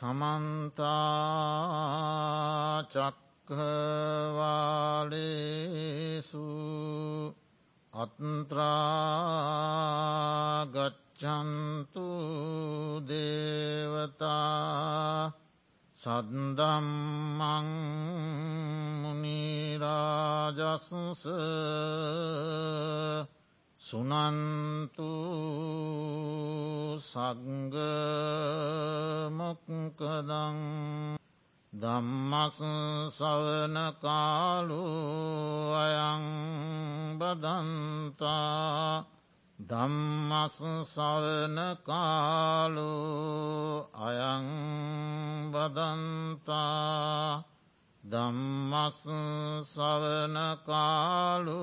සමන්තාචක්කවාලේසු අත්න්ත්‍රාගච්චන්තු දේවතා සද්දම්මං මුනිරාජස්ස සුනන්තු සග්ගමොක්කදං දම්මස් සවන කාලු අයං බදන්තා දම්මස් සවන කාලු අයං බදන්තා දම්මස් සවන කාලු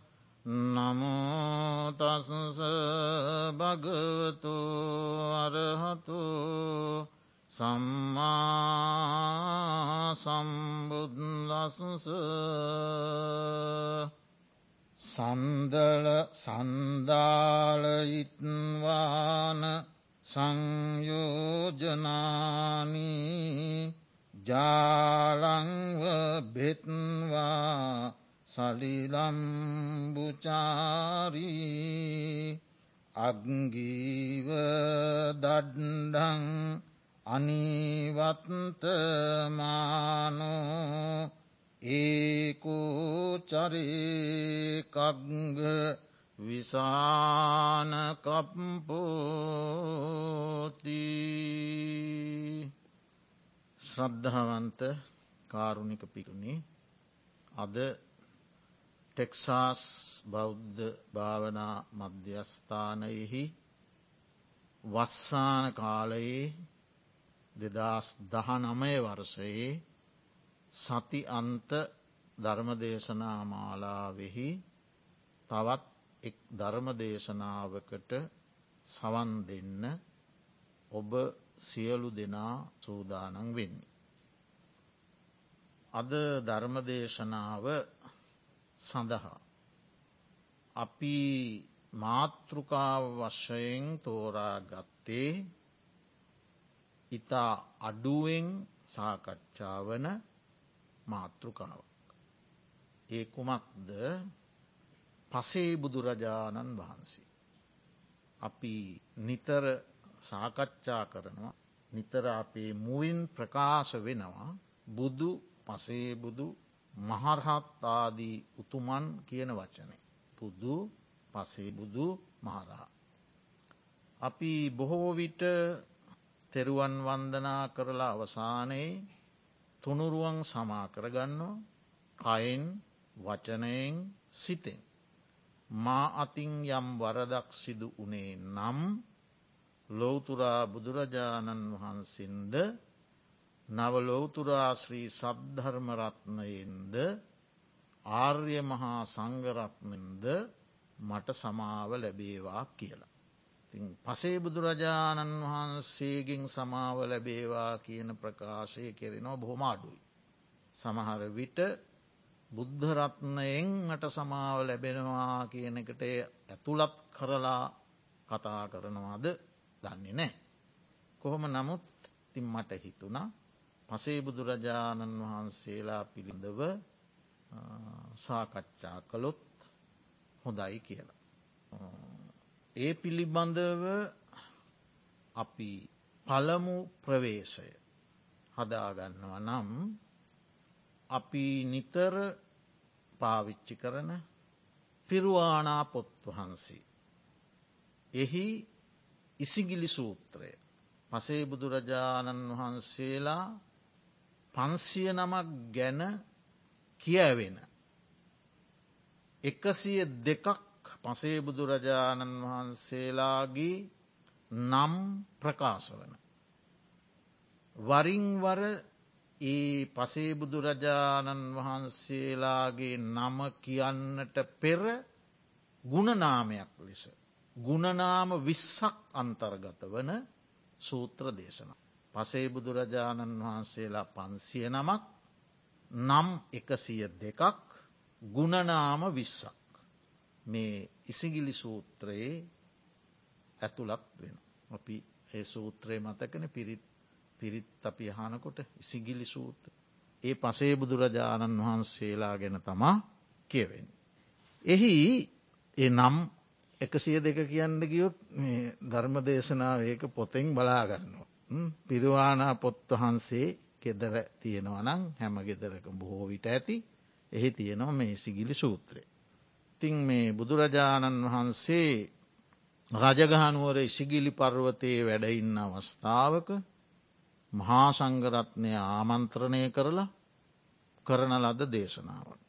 නමෝතස්ස භගවතු අරහතු සම්මා සම්බුද්දස්ස සන්දල සන්දාලයිත්වාන සංයෝජනානී ජාලංව බෙත්වා සලිලම්බුචාරී අග්ගීව දඩ්ඩං අනිවත්තමානෝ ඒකෝචරේකග්ග විසානකප්පෝති ශ්‍රද්ධාවන්ත කාරුණික පිටුණේ අද ටෙක්සාස් බෞද්ධ භාවනා මධ්‍යස්ථානයෙහි වස්සාන කාලයේ දෙදස් දහනමය වර්සයේ සති අන්ත ධර්මදේශනා මාලාවෙහි තවත් එක් ධර්මදේශනාවකට සවන් දෙන්න ඔබ සියලු දෙනා සූදානන් වෙන්නේ. අද ධර්මදේශනාව සඳහා. අපි මාතෘකාව වශයෙන් තෝරා ගත්තේ ඉතා අඩුවෙන් සාකච්ඡාවන මාතෘකාවක්. ඒ කුමක්ද පසේ බුදුරජාණන් වහන්සේ. අපි නිතර සාකච්ඡා කරනවා නිතර අපේ මුවින් ප්‍රකාශ වෙනවා බුදු පසේබුදු මහරහත්ආදී උතුමන් කියන වචනය. පුදු පසේබුදු මහරහා. අපි බොහෝ විට තෙරුවන් වන්දනා කරලා අවසානයේ තුනුරුවන් සමා කරගන්නවා කයින් වචනයෙන් සිතෙන්. මා අතින් යම් වරදක් සිදු වනේ නම් ලෝතුරා බුදුරජාණන් වහන්සින්ද නවලෝතුරා ශ්‍රී සද්ධර්මරත්නයෙන්ද ආර්ය මහා සංගරත්නෙන්ද මට සමාව ලැබේවා කියලා. තින් පසේ බුදුරජාණන් වහන්සේගෙන් සමාව ලැබේවා කියන ප්‍රකාශය කෙරෙනවා බොහොම අඩුයි. සමහර විට බුද්ධරත්නයෙන් මට සමාව ලැබෙනවා කියන එකට ඇතුළත් කරලා කතා කරනවාද දන්නේ නෑ. කොහොම නමුත් තින් මට හිතුණා පසේ බුදුරජාණන් වහන්සේලා පිළිඳව සාකච්ඡා කළොත් හොඳයි කියලා. ඒ පිළිබඳව අපි පළමු ප්‍රවේශය හදාගන්නව නම් අපි නිතර පාවිච්චි කරන පිරුවානා පොත් වහන්සේ. එහි ඉසිගිලි සූත්‍රය පසේ බුදුරජාණන් වහන්සේලා පන්සිය නමක් ගැන කියවෙන. එකසිය දෙකක් පසේ බුදුරජාණන් වහන්සේලාගේ නම් ප්‍රකාශ වන. වරින්වර ඒ පසේ බුදුරජාණන් වහන්සේලාගේ නම කියන්නට පෙර ගුණනාමයක් ලෙස. ගුණනාම විස්සක් අන්තර්ගත වන සූත්‍ර දේශන. පසේ බුදුරජාණන් වහන්සේලා පන්සිය නමක් නම් එකසිය දෙකක් ගුණනාම විස්සක්. මේ ඉසිගිලි සූත්‍රයේ ඇතුළත් වෙන. අපි ඒ සූත්‍රයේ මතකන පිරිත් පිරිත් අපි යහනකොට ඉසිගිලි සූත්‍ර. ඒ පසේ බුදුරජාණන් වහන්සේලා ගැන තමා කියවෙන්. එහි ඒ නම් එකසිය දෙක කියන්න ගියොත් ධර්ම දේශනාව ඒක පොතෙන් බලාගන්නවා. පිරුවානා පොත් වහන්සේ කෙදර තියෙනවනං හැම ගෙදරක බොහෝ විට ඇති එහි තියෙනවා මේ සිගිලි සූත්‍රය. ඉතින් මේ බුදුරජාණන් වහන්සේ රජගහනුවර ඉසිගිලි පර්වතයේ වැඩඉන්න අවස්ථාවක මහා සංගරත්නය ආමන්ත්‍රණය කරලා කරන ලද දේශනාවන්.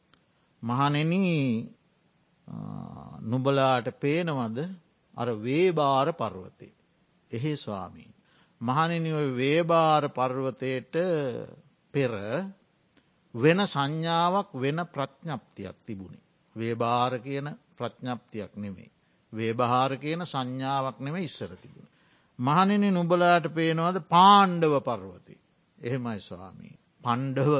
මහනෙන නුබලාට පේනවද අර වේබාර පර්වතය. එහෙ ස්වාමීන්. මහනිනි වේබාර පර්වතයට පෙර වෙන සංඥාවක් වෙන ප්‍රඥප්තියක් තිබුණේ. වේබාර කියන ප්‍රඥප්තියක් නෙමේ. වේබහාර කියන සංඥාවක් නෙම ඉස්සර තිබුණ. මහනිනි නුබලාට පේනවද පාණ්ඩව පර්වති. එහෙමයි ස්වාමී. පණ්ඩව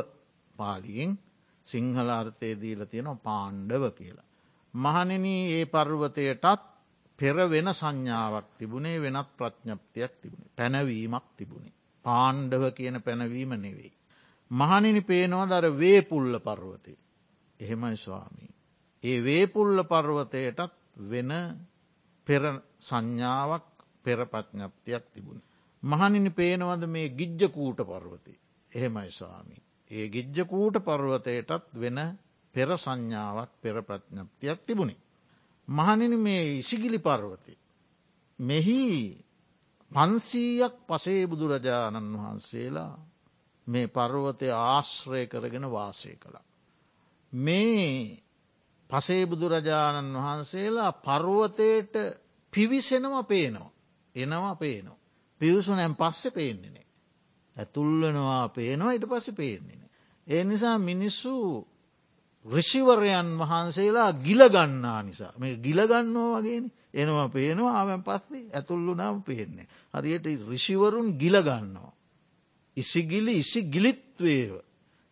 පාලියෙන් සිංහල අර්ථය දීල තියෙනවා පාණ්ඩව කියලා. මහනෙන ඒ පර්වතයටත් පෙර වෙන සංඥාවක් තිබුණේ වෙනත් ප්‍රඥප්තියක් තිබුණ පැනවීමක් තිබුණේ. පාණ්ඩව කියන පැනවීම නෙවෙයි. මහනිනි පේනවා දර වේපුල්ල පර්වතය. එහෙමයි ස්වාමී. ඒ වේපුල්ල පර්වතයටත් වෙන පෙර සංඥාවක් පෙරපඥප්තියක් තිබුණ. මහනිනි පේනවද මේ ගිජ්ජකූට පර්වතය. එහෙමයි ස්වාමී. ඒ ගිජ්ජකූට පර්වතයටත් වෙන පෙර සංඥාවක් පෙර ප්‍රඥප්තියක් තිබුණේ. මහනිනි මේ ඉසිගිලි පර්වතය. මෙහි පන්සීයක් පසේ බුදුරජාණන් වහන්සේලා මේ පර්වතය ආශ්‍රය කරගෙන වාසය කළා. මේ පසේ බුදුරජාණන් වහන්සේලා පර්වතයට පිවිසෙනව පේනවා. එනවා පේනවා. පිවිසු නැම් පස්සෙ පේන්නේනේ. ඇතුල්වනවා පේනවා ඉට පස පේන්නේ. ඒ නිසා මිනිස්සු රිෂිවරයන් වහන්සේලා ගිලගන්නා නිසා මේ ගිලගන්නවා වගේ එනවා පේනවා ආමැන් පස්සේ ඇතුල්ලු නම් පේන්නේ. හරියට රිෂිවරුන් ගිලගන්නවා. ඉසිගිලි ඉසි ගිලිත්වේව.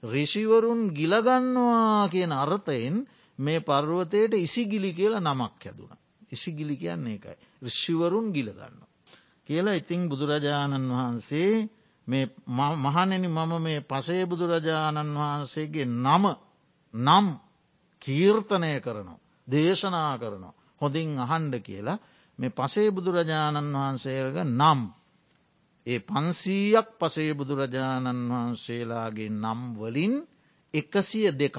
රිෂිවරුන් ගිලගන්නවා කියන අර්ථයෙන් මේ පර්වතයට ඉසිගිලි කියලා නමක් හැදුන. ඉසිගිලි කියන්නේ එකයි. රිෂිවරුන් ගිලගන්න. කියලා ඉතිං බුදුරජාණන් වහන්සේ මහනෙන මම මේ පසේ බුදුරජාණන් වහන්සේගේ නම නම් කීර්තනය කරනවා. දේශනා කරනවා. හොඳින් අහන්ඩ කියලා මේ පසේ බුදුරජාණන් වහන්සේක නම්. ඒ පන්සීයක් පසේ බුදුරජාණන් වහන්සේලාගේ නම් වලින් එකසිය දෙකක්.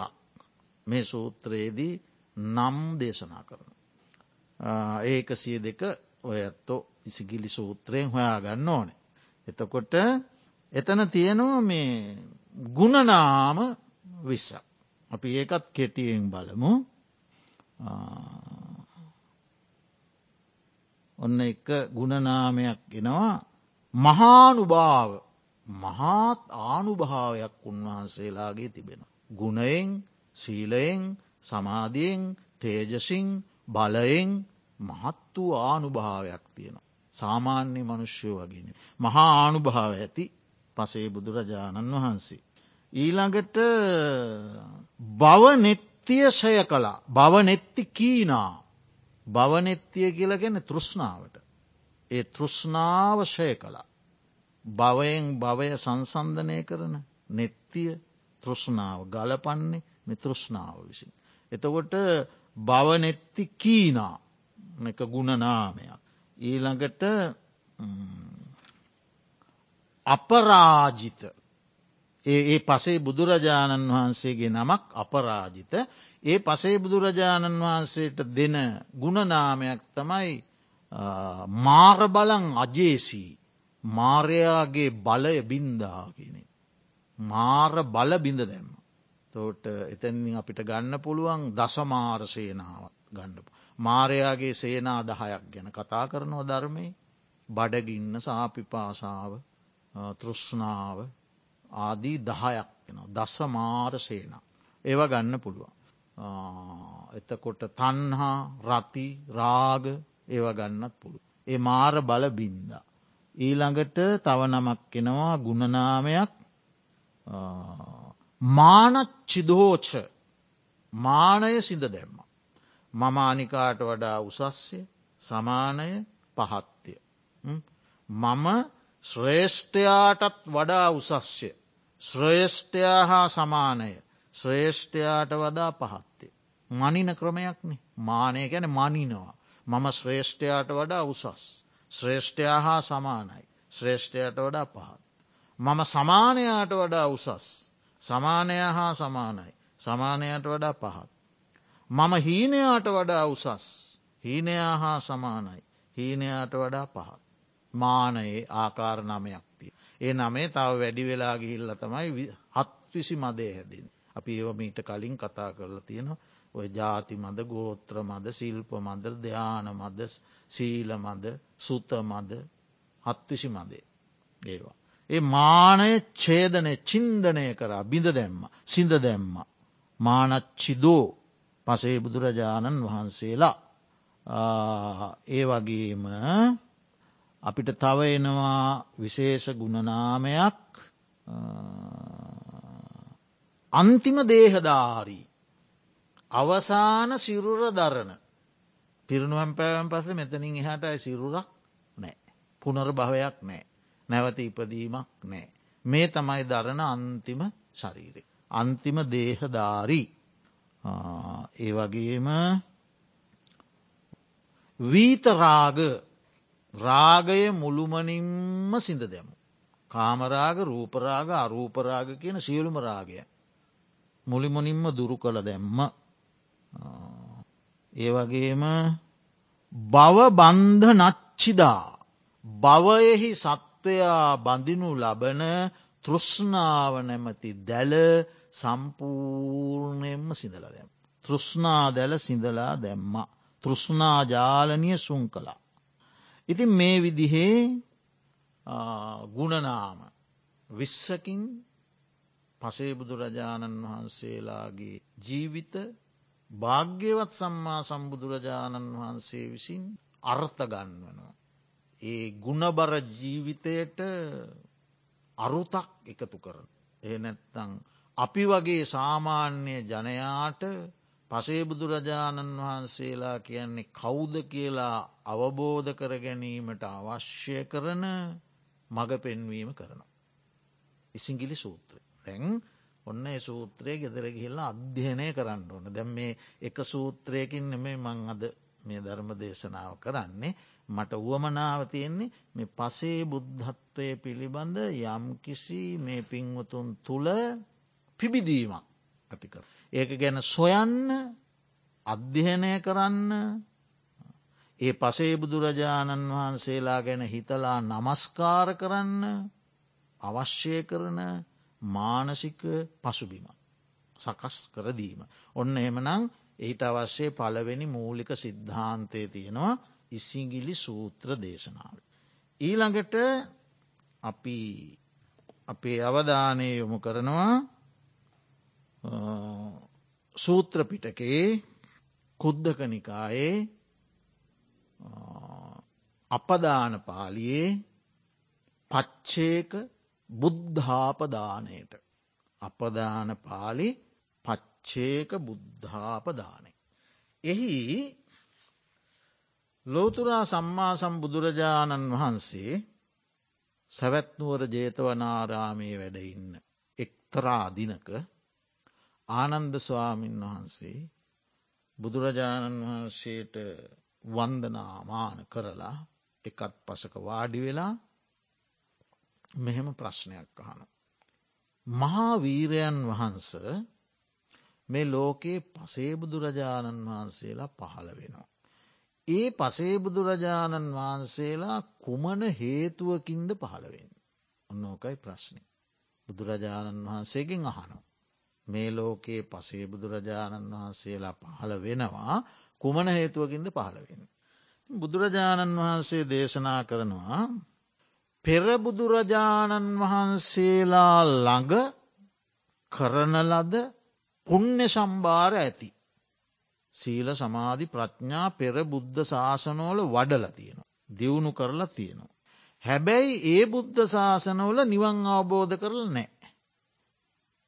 මේ සූත්‍රයේදී නම් දේශනා කරන. ඒක සිය දෙක ඔය ඇත්තෝ ඉසිගිලි සූත්‍රයෙන් හොයා ගන්න ඕනේ. එතකොට එතන තියෙනවා මේ ගුණනාම විස්ස. අපි ඒකත් කෙටියෙන් බලමු ඔන්න එක ගුණනාමයක් ගෙනවා මහානුභාව මහාත් ආනුභාවයක් උන්වහන්සේලාගේ තිබෙන. ගුණයෙන් සීලයෙන් සමාධියෙන් තේජසින් බලයෙන් මහත් වූ ආනුභාවයක් තියෙන. සාමාන්‍ය මනුෂ්‍යයෝ වගෙන. මහා ආනුභාව ඇති පසේ බුදුරජාණන් වහන්සේ. ඊළඟට බවනෙත්තිය සය කලා බවනෙත්ති කීනා බවනෙත්තිය කියලගෙන තෘෂ්ණාවට. ඒ තෘෂ්ණාවශය කළා. භවයෙන් භවය සංසන්ධනය කරන නෙත්තිය තෘෂ්ණාව ගලපන්නේ මිතෘෂ්ණාව විසින්. එතකොට බවනෙත්ති කීනා එක ගුණනාමයක්. ඊළඟට අපරාජිත ඒ පසේ බුදුරජාණන් වහන්සේගේ නමක් අපරාජිත ඒ පසේ බුදුරජාණන් වහන්සේට දෙන ගුණනාමයක් තමයි මාර බලං අජේසී මාරයාගේ බලය බින්දාගෙන. මාර බල බිඳ දැම්ම. තෝට එතැනින් අපිට ගන්න පුළුවන් දසමාර සේනාවත් ගණ්ඩපු. මාරයාගේ සේනා දහයක් ගැන කතා කරනවා ධර්මය බඩගින්න සාපිපාසාාව තෘෂ්ණාව ආදී දහයක් ෙනවා දස මාර සේන. ඒව ගන්න පුළුවන්. එතකොට තන්හා රති රාග ඒව ගන්නත් පුළු. ඒ මාර බල බින්ද. ඊළඟට තව නමක් කෙනවා ගුණනාමයක් මානච්චිදෝච මානය සිද දැම්ම. මම අනිකාට වඩා උසස්ය සමානය පහත්ය. මම ශ්‍රේෂ්ඨයාටත් වඩා උසස්ය. ශ්‍රේෂ්ඨයා හා සමානය ශ්‍රේෂ්ඨයාට වඩා පහත්තේ. මනින ක්‍රමයක්නේ මානය ගැන මනිනවා. මම ශ්‍රේෂ්ඨයාට වඩා උසස්. ශ්‍රේෂ්ඨයා හා සමානයි. ශ්‍රේෂ්ඨයට වඩා පහත්. මම සමානයාට වඩා උසස්. සමානය හා සමානයි. සමානයට වඩා පහත්. මම හීනයාට වඩා උසස්. හීනයා හා සමානයි. හීනයාට වඩා පහත්. මානයේ ආකාර නමයක්තිය. ඒ නමේ තව වැඩි වෙලා ගිහිල්ල තමයි හත්විසි මදේ හැදින්. අපි ඒව මීට කලින් කතා කරලා තියෙනවා ඔය ජාති මද ගෝත්‍ර මද සිල්ප මද ධ්‍යාන මද සීල මද සුත මද හත්විසි මදේ ඒවා. ඒ මානය ඡේදනය චින්දනය කර බිඳ දැම්ම සිඳ දැම්ම. මානච්චිදෝ පසේ බුදුරජාණන් වහන්සේලා ඒ වගේම අපිට තව එනවා විශේෂ ගුණනාමයක් අන්තිම දේහධාරී අවසාන සිරුර දරණ පිරුණුවම් පැවම් පස මෙතනින් එහටයි සිරුරක් නෑ. පුනර භවයක් නෑ. නැවත ඉපදීමක් නෑ. මේ තමයි දරණ අන්තිම ශරීරය. අන්තිම දේහධාරී ඒ වගේම වීතරාග රාගය මුළුමනින්ම සිඳ දෙමු. කාමරාග රූපරාග අරූපරාග කියන සියලුම රාගය. මුලිමුනින්ම දුරු කළ දැම්ම. ඒ වගේම බව බන්ධ නච්චිදා. බවයෙහි සත්වයා බඳිනු ලබන තෘෂ්ණාව නැමති දැල සම්පූර්ණයෙන්ම සිදල දැම්. තෘෂ්ණා දැල සිදලා දැම්ම. තෘෂ්ණාජාලනය සුන් කලා. ඉතින් මේ විදිහේ ගුණනාම විස්සකින් පසේ බුදුරජාණන් වහන්සේලාගේ ජීවිත භාග්‍යවත් සම්මා සම්බුදුරජාණන් වහන්සේ විසින් අර්ථගන්වනවා. ඒ ගුණබර ජීවිතයට අරුතක් එකතු කරන. එ නැත්තං අපි වගේ සාමාන්‍ය ජනයාට පසේ බුදුරජාණන් වහන්සේලා කියන්නේ කෞුද කියලා අවබෝධ කර ගැනීමට අවශ්‍ය කරන මඟ පෙන්වීම කරනවා. ඉසිංගිලි සූත්‍ර. දැන් ඔන්න ඒ සූත්‍රය ගෙදර ගිහිල්ලා අධ්‍යයනය කරන්න ඕන දැම් මේ එක සූත්‍රයකින් නෙමේ මං අද මේ ධර්ම දේශනාව කරන්නේ මට වුවමනාව තියෙන්නේ මේ පසේ බුද්ධත්වය පිළිබඳ යම්කිසි මේ පින්වතුන් තුළ පිබිදීමක් ඇතිකර. ඒක ගැන සොයන්න අධ්‍යයනය කරන්න ඒ පසේ බුදුරජාණන් වහන්සේලා ගැන හිතලා නමස්කාර කරන්න අවශ්‍ය කරන මානසික පසුබිම සකස් කරදීම. ඔන්න එමනං එහිට අවශ්‍යය පළවෙනි මූලික සිද්ධාන්තය තියෙනවා ඉසිංගිලි සූත්‍ර දේශනාව. ඊළඟට අපි අපේ අවධානය යොමු කරනවා සූත්‍රපිටකේ කුද්ධකනිකායේ අපදාන පාලියේ පච්චේක බුද්ධාපදානයට අපදාන පාලි පච්චේක බුද්ධාපදානය. එහි ලෝතුරා සම්මා සම්බුදුරජාණන් වහන්සේ සැවැත්නුවර ජේතවනාරාමයේ වැඩඉන්න එක්තරා දිනක ආනන්ද ස්වාමීන් වහන්සේ බුදුරජාණන් වහන්සේට වන්දනාමාන කරලා එකත් පසක වාඩි වෙලා මෙහෙම ප්‍රශ්නයක් අහන. මහා වීරයන් වහන්ස මේ ලෝකයේ පසේබුදුරජාණන් වහන්සේලා පහළ වෙනවා. ඒ පසේබුදුරජාණන් වහන්සේලා කුමන හේතුවකින්ද පහළවෙන්. ඔන්නෝකයි ප්‍රශ්නය. බුදුරජාණන් වහන්සේගෙන් අහනවා. මේ ලෝකයේ පසේ බුදුරජාණන් වහන්සේලා පහළ වෙනවා කුමන හේතුවකින්ද පහළවෙන. බුදුරජාණන් වහන්සේ දේශනා කරනවා පෙරබුදුරජාණන් වහන්සේලා ළඟ කරන ලද පුුණ්‍ය සම්භාර ඇති. සීල සමාධි ප්‍රඥා පෙර බුද්ධ ශාසනෝල වඩල තියෙනවා. දියුණු කරලා තියෙනවා. හැබැයි ඒ බුද්ධ ශාසනවල නිවන් අවබෝධ කරල නෑ.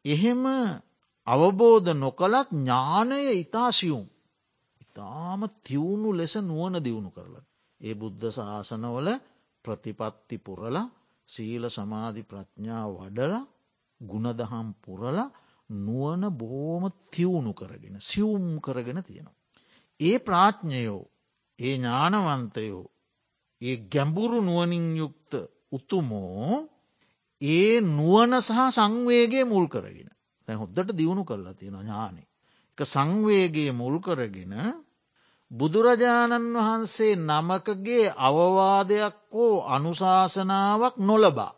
එහෙම අවබෝධ නොකළත් ඥානය ඉතාසියුම්. ඉතාම තිවුණු ලෙස නුවන දියුණු කරලත්. ඒ බුද්ධ ශාසනවල ප්‍රතිපත්ති පුරල සීල සමාධි ප්‍රඥා වඩල ගුණදහම් පුරල නුවන බෝම තිවුණු කරගෙන සියුම් කරගෙන තියෙනවා. ඒ ප්‍රාඥ්ඥයෝ ඒ ඥානවන්තයෝ ඒ ගැඹුරු නුවනින් යුක්ත උතුමෝ ඒ නුවන සහ සංවේගේ මුල් කරගෙන තැ හොද්දට දියුණු කරලා තියෙන ඥානෙ. එක සංවේගේ මුල් කරගෙන බුදුරජාණන් වහන්සේ නමකගේ අවවාදයක් හෝ අනුශාසනාවක් නොලබා.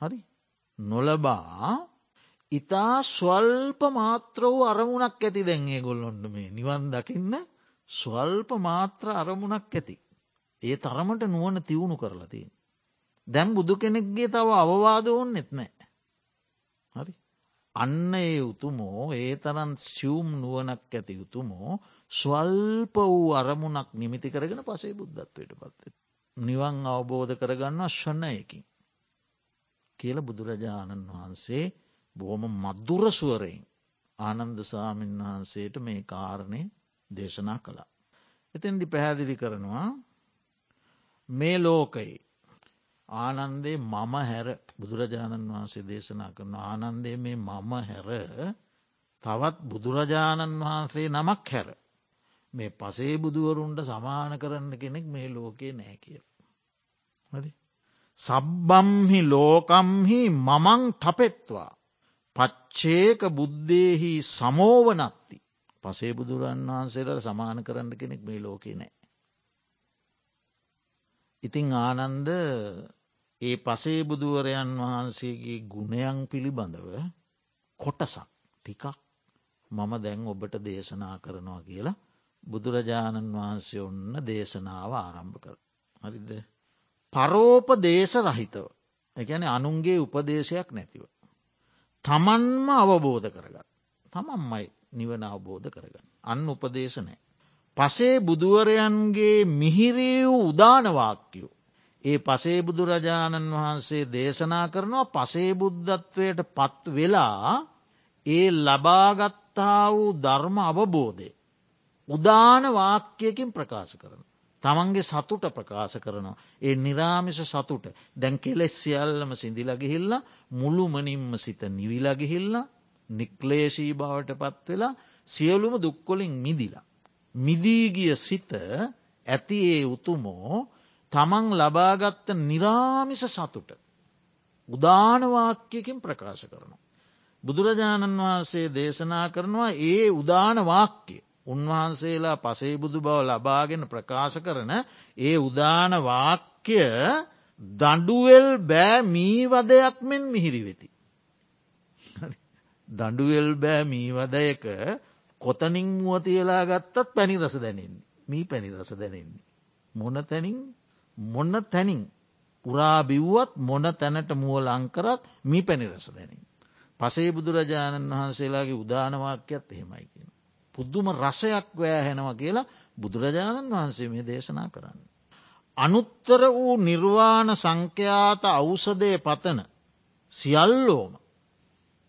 හරි නොලබා ඉතා ස්වල්ප මාත්‍ර වූ අරමුණක් ඇති දැන්ගේ ගොල්ලොන්ට මේ නිවන් දකින්න ස්වල්ප මාත්‍ර අරමුණක් ඇති. ඒ තරමට නුවන තිවුණු කරලතින්. දැම් බුදු කෙනෙක්ගේ තව අවවාද ඔන්නෙත් නෑ. හරි. අන්න ඒ උතුමෝ ඒ තරන් සියුම් නුවනක් ඇති උතුමෝ ස්වල්ප වූ අරමුණක් නිමිති කරගෙන පසේ බුද්ධත්වයට පත්ත. නිවන් අවබෝධ කරගන්න ශ්වන්නයකින්. කියල බුදුරජාණන් වහන්සේ බොහොම මද්දුරසුවරයෙන් ආනන්ද සාමීන් වහන්සේට මේ කාරණය දේශනා කළා. එතැන්දි පැහැදිලි කරනවා මේ ලෝකයේ ආනන්දේ මම හැර බුදුරජාණන් වහන්සේ දේශනා කරන ආනන්දේ මේ මම හැර තවත් බුදුරජාණන් වහන්සේ නමක් හැර මේ පසේ බුදුවරුන්ට සමාන කරන්න කෙනෙක් මේ ලෝකයේ නෑ කියල. හරි. සබ්බම්හි ලෝකම්හි මමං ටපෙත්වා. පච්චේක බුද්ධයෙහි සමෝවනත්ති. පසේ බුදුරන් වහන්සේට සමාන කරන්න කෙනෙක් මේ ලෝකෙ නෑ. ඉතිං ආනන්ද ඒ පසේ බුදුවරයන් වහන්සේගේ ගුණයන් පිළිබඳව කොටසක් ටිකක් මම දැන් ඔබට දේශනා කරනවා කියලා බුදුරජාණන් වහන්සේ ඔන්න දේශනාව ආරම්භ කර. හරිද. පරෝප දේශ රහිතව. එකැන අනුන්ගේ උපදේශයක් නැතිව. තමන්ම අවබෝධ කරගත්. තමන්මයි නිවන අවබෝධ කරගන්න. අන්න උපදේශනෑ. පසේ බුදුවරයන්ගේ මිහිරී වූ උදානවාක්‍යයෝ. ඒ පසේ බුදුරජාණන් වහන්සේ දේශනා කරනවා පසේ බුද්ධත්වයට පත් වෙලා ඒ ලබාගත්තා වූ ධර්ම අවබෝධය. උදාන වාක්‍යයකින් ප්‍රකාශ කරන. තමන්ගේ සතුට ප්‍රකාශ කරනවා. ඒ නිරාමිෂ සතුට දැන් කෙලෙස් සියල්ලම සිින්දිලගිහිල්ල මුළුමනින්ම සිත නිවිලගිහිල්ල නික්ලේශී බවට පත්වෙලා සියලුම දුක්කොලින් මිදිලා. මිදීගිය සිත ඇති ඒ උතුමෝ තමන් ලබාගත්ත නිරාමිස සතුට උදානවාක්‍යකින් ප්‍රකාශ කරනවා. බුදුරජාණන් වහන්සේ දේශනා කරනවා ඒ උදානවාක්‍ය උන්වහන්සේලා පසේ බුදු බව ලබාගෙන ප්‍රකාශ කරන ඒ උදාන වාක්‍ය දඩුවෙල් බෑ මීවදයක් මෙන් මිහිරි වෙති. දඩුවෙල් බෑ මීවදයක කොතනින් මුව තියලා ගත්තත් පැණි රස දැනෙන්නේ මී පැණි රස දැනෙන්නේ. මොන තැනින් මොන්න තැනින් උරා බිව්වත් මොන තැනට මුවල අංකරත් මී පැණි රස දැනින්. පසේ බුදුරජාණන් වහන්සේලාගේ උදානවාක්‍යත් එහෙමයි කියෙන. පුද්දුම රසයක් වෑහෙනව කියලා බුදුරජාණන් වහන්සේ මේ දේශනා කරන්න. අනුත්තර වූ නිර්වාණ සංඛ්‍යාත අවසදය පතන සියල්ලෝම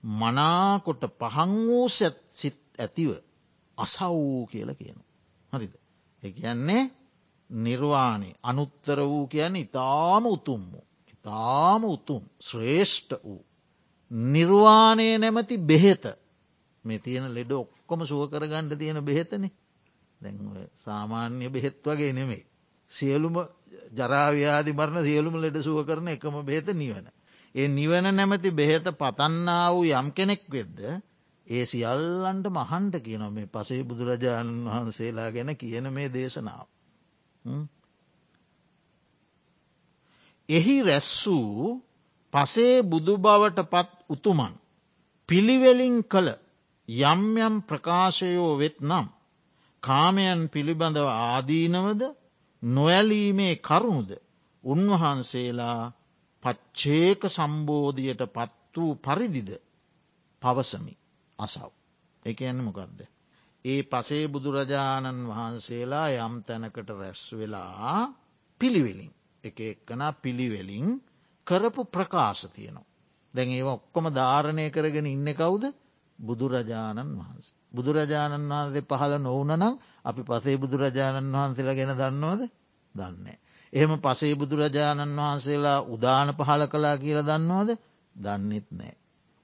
මනාකොට පහන් වූ සිත් ඇතිව අසව් කියල කියන. හරිද. එකන්නේ නිර්වාණය අනුත්තර වූ කියන ඉතාම උතුම් වූ. ඉතාම උතුම් ශ්‍රේෂ්ඨ වූ. නිර්වාණය නැමති බෙහෙත මේ තියෙන ලෙඩ ඔක්කොම සුව කරගණ්ඩ තියෙන බෙහෙතන දැන් සාමාන්‍ය බෙහෙත් වගේ නෙමේ. සියලුම ජරාව්‍යාධි මරණ සියලුම ලෙඩ සුව කරන එකම බෙහෙත නිවන. ඒ නිවන නැමති බෙහෙත පතන්නා වූ යම් කෙනෙක් වෙද්ද ඒ සියල්ලන්ට මහන්ට කියන මේ පසේ බුදුරජාණන් වහන්සේලා ගැන කියන මේ දේශනාව. එහි රැස්සූ පසේ බුදු බවට පත් උතුමන් පිළිවෙලින් කළ යම් යම් ප්‍රකාශයෝ වෙත් නම් කාමයන් පිළිබඳව ආදීනවද නොඇලීමේ කරුණුද උන්වහන්සේලා පච්චේක සම්බෝධියට පත් වූ පරිදිද පවසමි අසව්. එක එන්න මොකක්ද. ඒ පසේ බුදුරජාණන් වහන්සේලා යම් තැනකට රැස් වෙලා පිළිවෙලින් එක එක්කන පිළිවෙලින් කරපු ප්‍රකාශ තියනවා. දැන් ඒ ඔක්කොම ධාරණය කරගෙන ඉන්න කවුද බුදුරජාණන් වහන්ස. බුදුරජාණන් වහන්සේ පහළ නොවනනම් අපි පසේ බුදුරජාණන් වහන්සේලා ගැන දන්නවද දන්නේ. එහෙම පසේ බුදුරජාණන් වහන්සේලා උදාන පහල කලා කියල දන්නවද දන්නෙත් නෑ.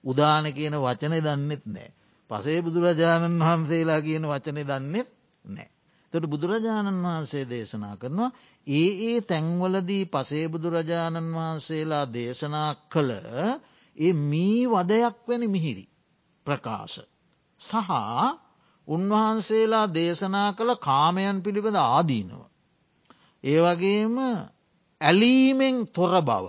උදාන කියන වචනය දන්නෙත් නෑ. පසේ බුදුරජාණන් වහන්සේලා කියන වචනය දන්නෙත් නෑ. තොට බුදුරජාණන් වහන්සේ දේශනා කරනවා ඒ ඒ තැන්වලදී පසේ බුදුරජාණන් වහන්සේලා දේශනා කළ ඒ මී වදයක් වැනි මිහිරි ප්‍රකාශ. සහ උන්වහන්සේලා දේශනා කළ කාමයන් පිළිබඳ ආදීනව. ඒ වගේම ඇලීමෙන් තොර බව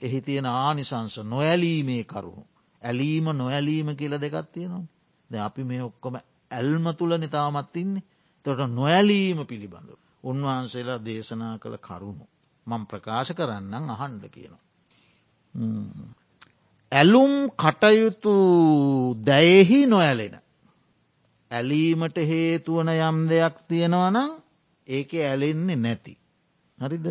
එහි තියෙන ආනිසංස නොඇලීමේ කරුණු. ඇලීම නොඇලීම කියල දෙකත් තියෙනවා. ද අපි මේ ඔක්කොම ඇල්ම තුළ නිතාමත් ඉන්නේ තොට නොඇලීම පිළිබඳ. උන්වහන්සේලා දේශනා කළ කරුණු. මං ප්‍රකාශ කරන්නම් අහන්ඩ කියනවා. ඇලුම් කටයුතු දැයෙහි නොඇලෙන. ඇලීමට හේතුවන යම් දෙයක් තියෙනවනම් ඒක ඇලෙන්නේ නැති. හරිද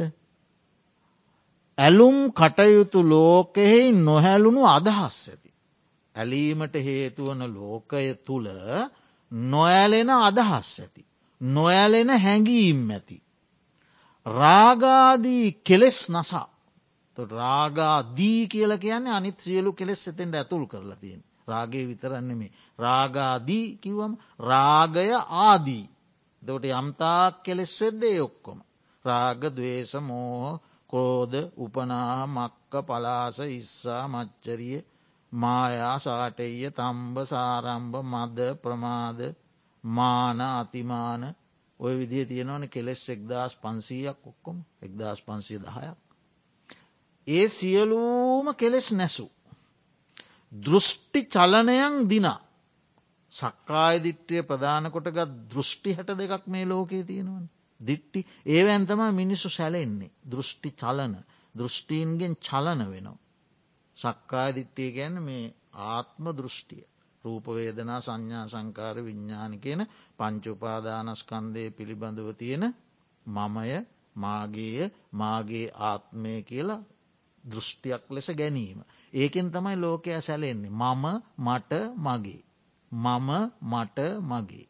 ඇලුම් කටයුතු ලෝකෙහි නොහැලුණු අදහස් ඇති. ඇලීමට හේතුවන ලෝකය තුළ නොඇලෙන අදහස් ඇති. නොඇලෙන හැඟීම් ඇති. රාගාදී කෙලෙස් නසා. රාගාදී කියල කියන්නේ අනිත් සියලු කෙලෙස් එතෙන්ට ඇතුල් කරලා තියෙන්. රාගේ විතරන්නෙමේ. රාගාදී කිවම් රාගය ආදී. දට යම්තාක් කෙලෙස් වෙද්දේ ඔක්කොම. රාග දවේශ මෝහ ක්‍රෝධ උපනාහ මක්ක පලාස ඉස්සා මච්චරිය මායා සාටෙය තම්බ සාරම්භ මද ප්‍රමාද මාන අතිමාන ඔය විදිහ තියෙනවන කෙලෙස් එක්දස් පන්සීයක් ඔක්කොම එක්දස් පන්සිය දහයක්. ඒ සියලූම කෙලෙස් නැසු. දෘෂ්ටි චලනයන් දිනා. සක්කාය දිට්ටිය ප්‍රධානකොටගත් දෘෂ්ටි හැට දෙකක් මේ ලෝකයේ තියෙනවන. දිට්ටි ඒවැන්තම මිනිස්සු සැලෙන්නේ දෘෂ්ටි චලන දෘෂ්ටීන්ගෙන් චලන වෙනවා. සක්කාය දිට්ටිය ගැන මේ ආත්ම දෘෂ්ටිය. රූපවේදනා සංඥා සංකාර විඤ්ඥාන කියන පංචුපාදානස්කන්දය පිළිබඳව තියෙන මමය මාගේය මාගේ ආත්මය කියලා දෘෂ්ටියක් ලෙස ගැනීම. ඒකෙන් තමයි ලෝකය සැලෙන්නේ. මම මට මගේ. මම මට මගේ.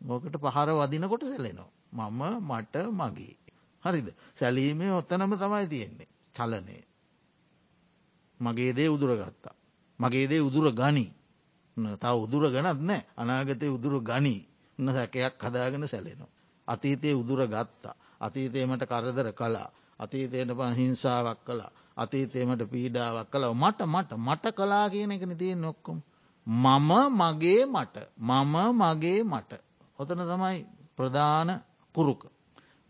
ඕකට පහර වදිනකොට සැලෙනවා. මම මට මගේ. හරිද සැලීමේ ඔත්තනම තමයි තියෙන්නේ. චලනය. මගේ දේ උදුර ගත්තා. මගේ දේ උදුර ගනී. තව උදුර ගනත් නෑ අනාගතය උදුර ගනී උන්න සැකයක් හදාගෙන සැලෙනවා. අතීතයේ උදුර ගත්තා. අතීතයමට කරදර කලා. අතීතයට ප හිංසාවක් කලා. අතීතයමට පීඩාවක් කලා මට මට මට කලා කියන එකන තිය නොක්කොම්. මම මගේ මට මම මගේ මට. ඔතන තමයි ප්‍රධාන පුරුක.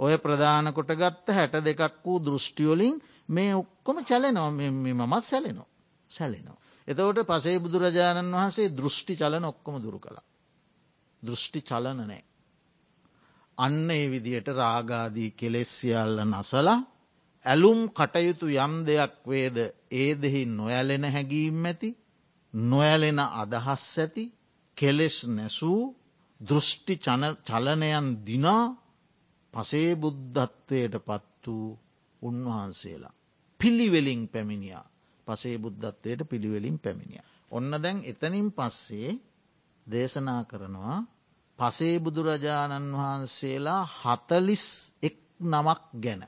ඔය ප්‍රධාන කොට ගත්ත හැට දෙකක් වූ දෘෂ්ටියෝලින් මේ ඔක්කොම චලනො මමත් සැලෙනවා සැලෙනවා. එතවට පසේ බුදුරජාණන් වහන්සේ දෘෂ්ටි චලන ඔක්කොම දුරු කළා. දෘෂ්ටි චලන නෑ. අන්න ඒ විදියට රාගාදී කෙලෙස්සියල්ල නසලා ඇලුම් කටයුතු යම් දෙයක් වේද ඒ දෙහි නොඇලෙන හැඟීම් ඇති නොඇලෙන අදහස් ඇති කෙලෙස් නැසූ දෘෂ්ටි චලනයන් දිනා පසේ බුද්ධත්වයට පත් වූ උන්වහන්සේලා. පිළිවෙලින් පැමිණියා පසේ බුද්ධත්වයට පිළිවෙලින් පැමිණිය. ඔන්න දැන් එතනින් පස්සේ දේශනා කරනවා පසේ බුදුරජාණන් වහන්සේලා හතලිස් එක් නමක් ගැන.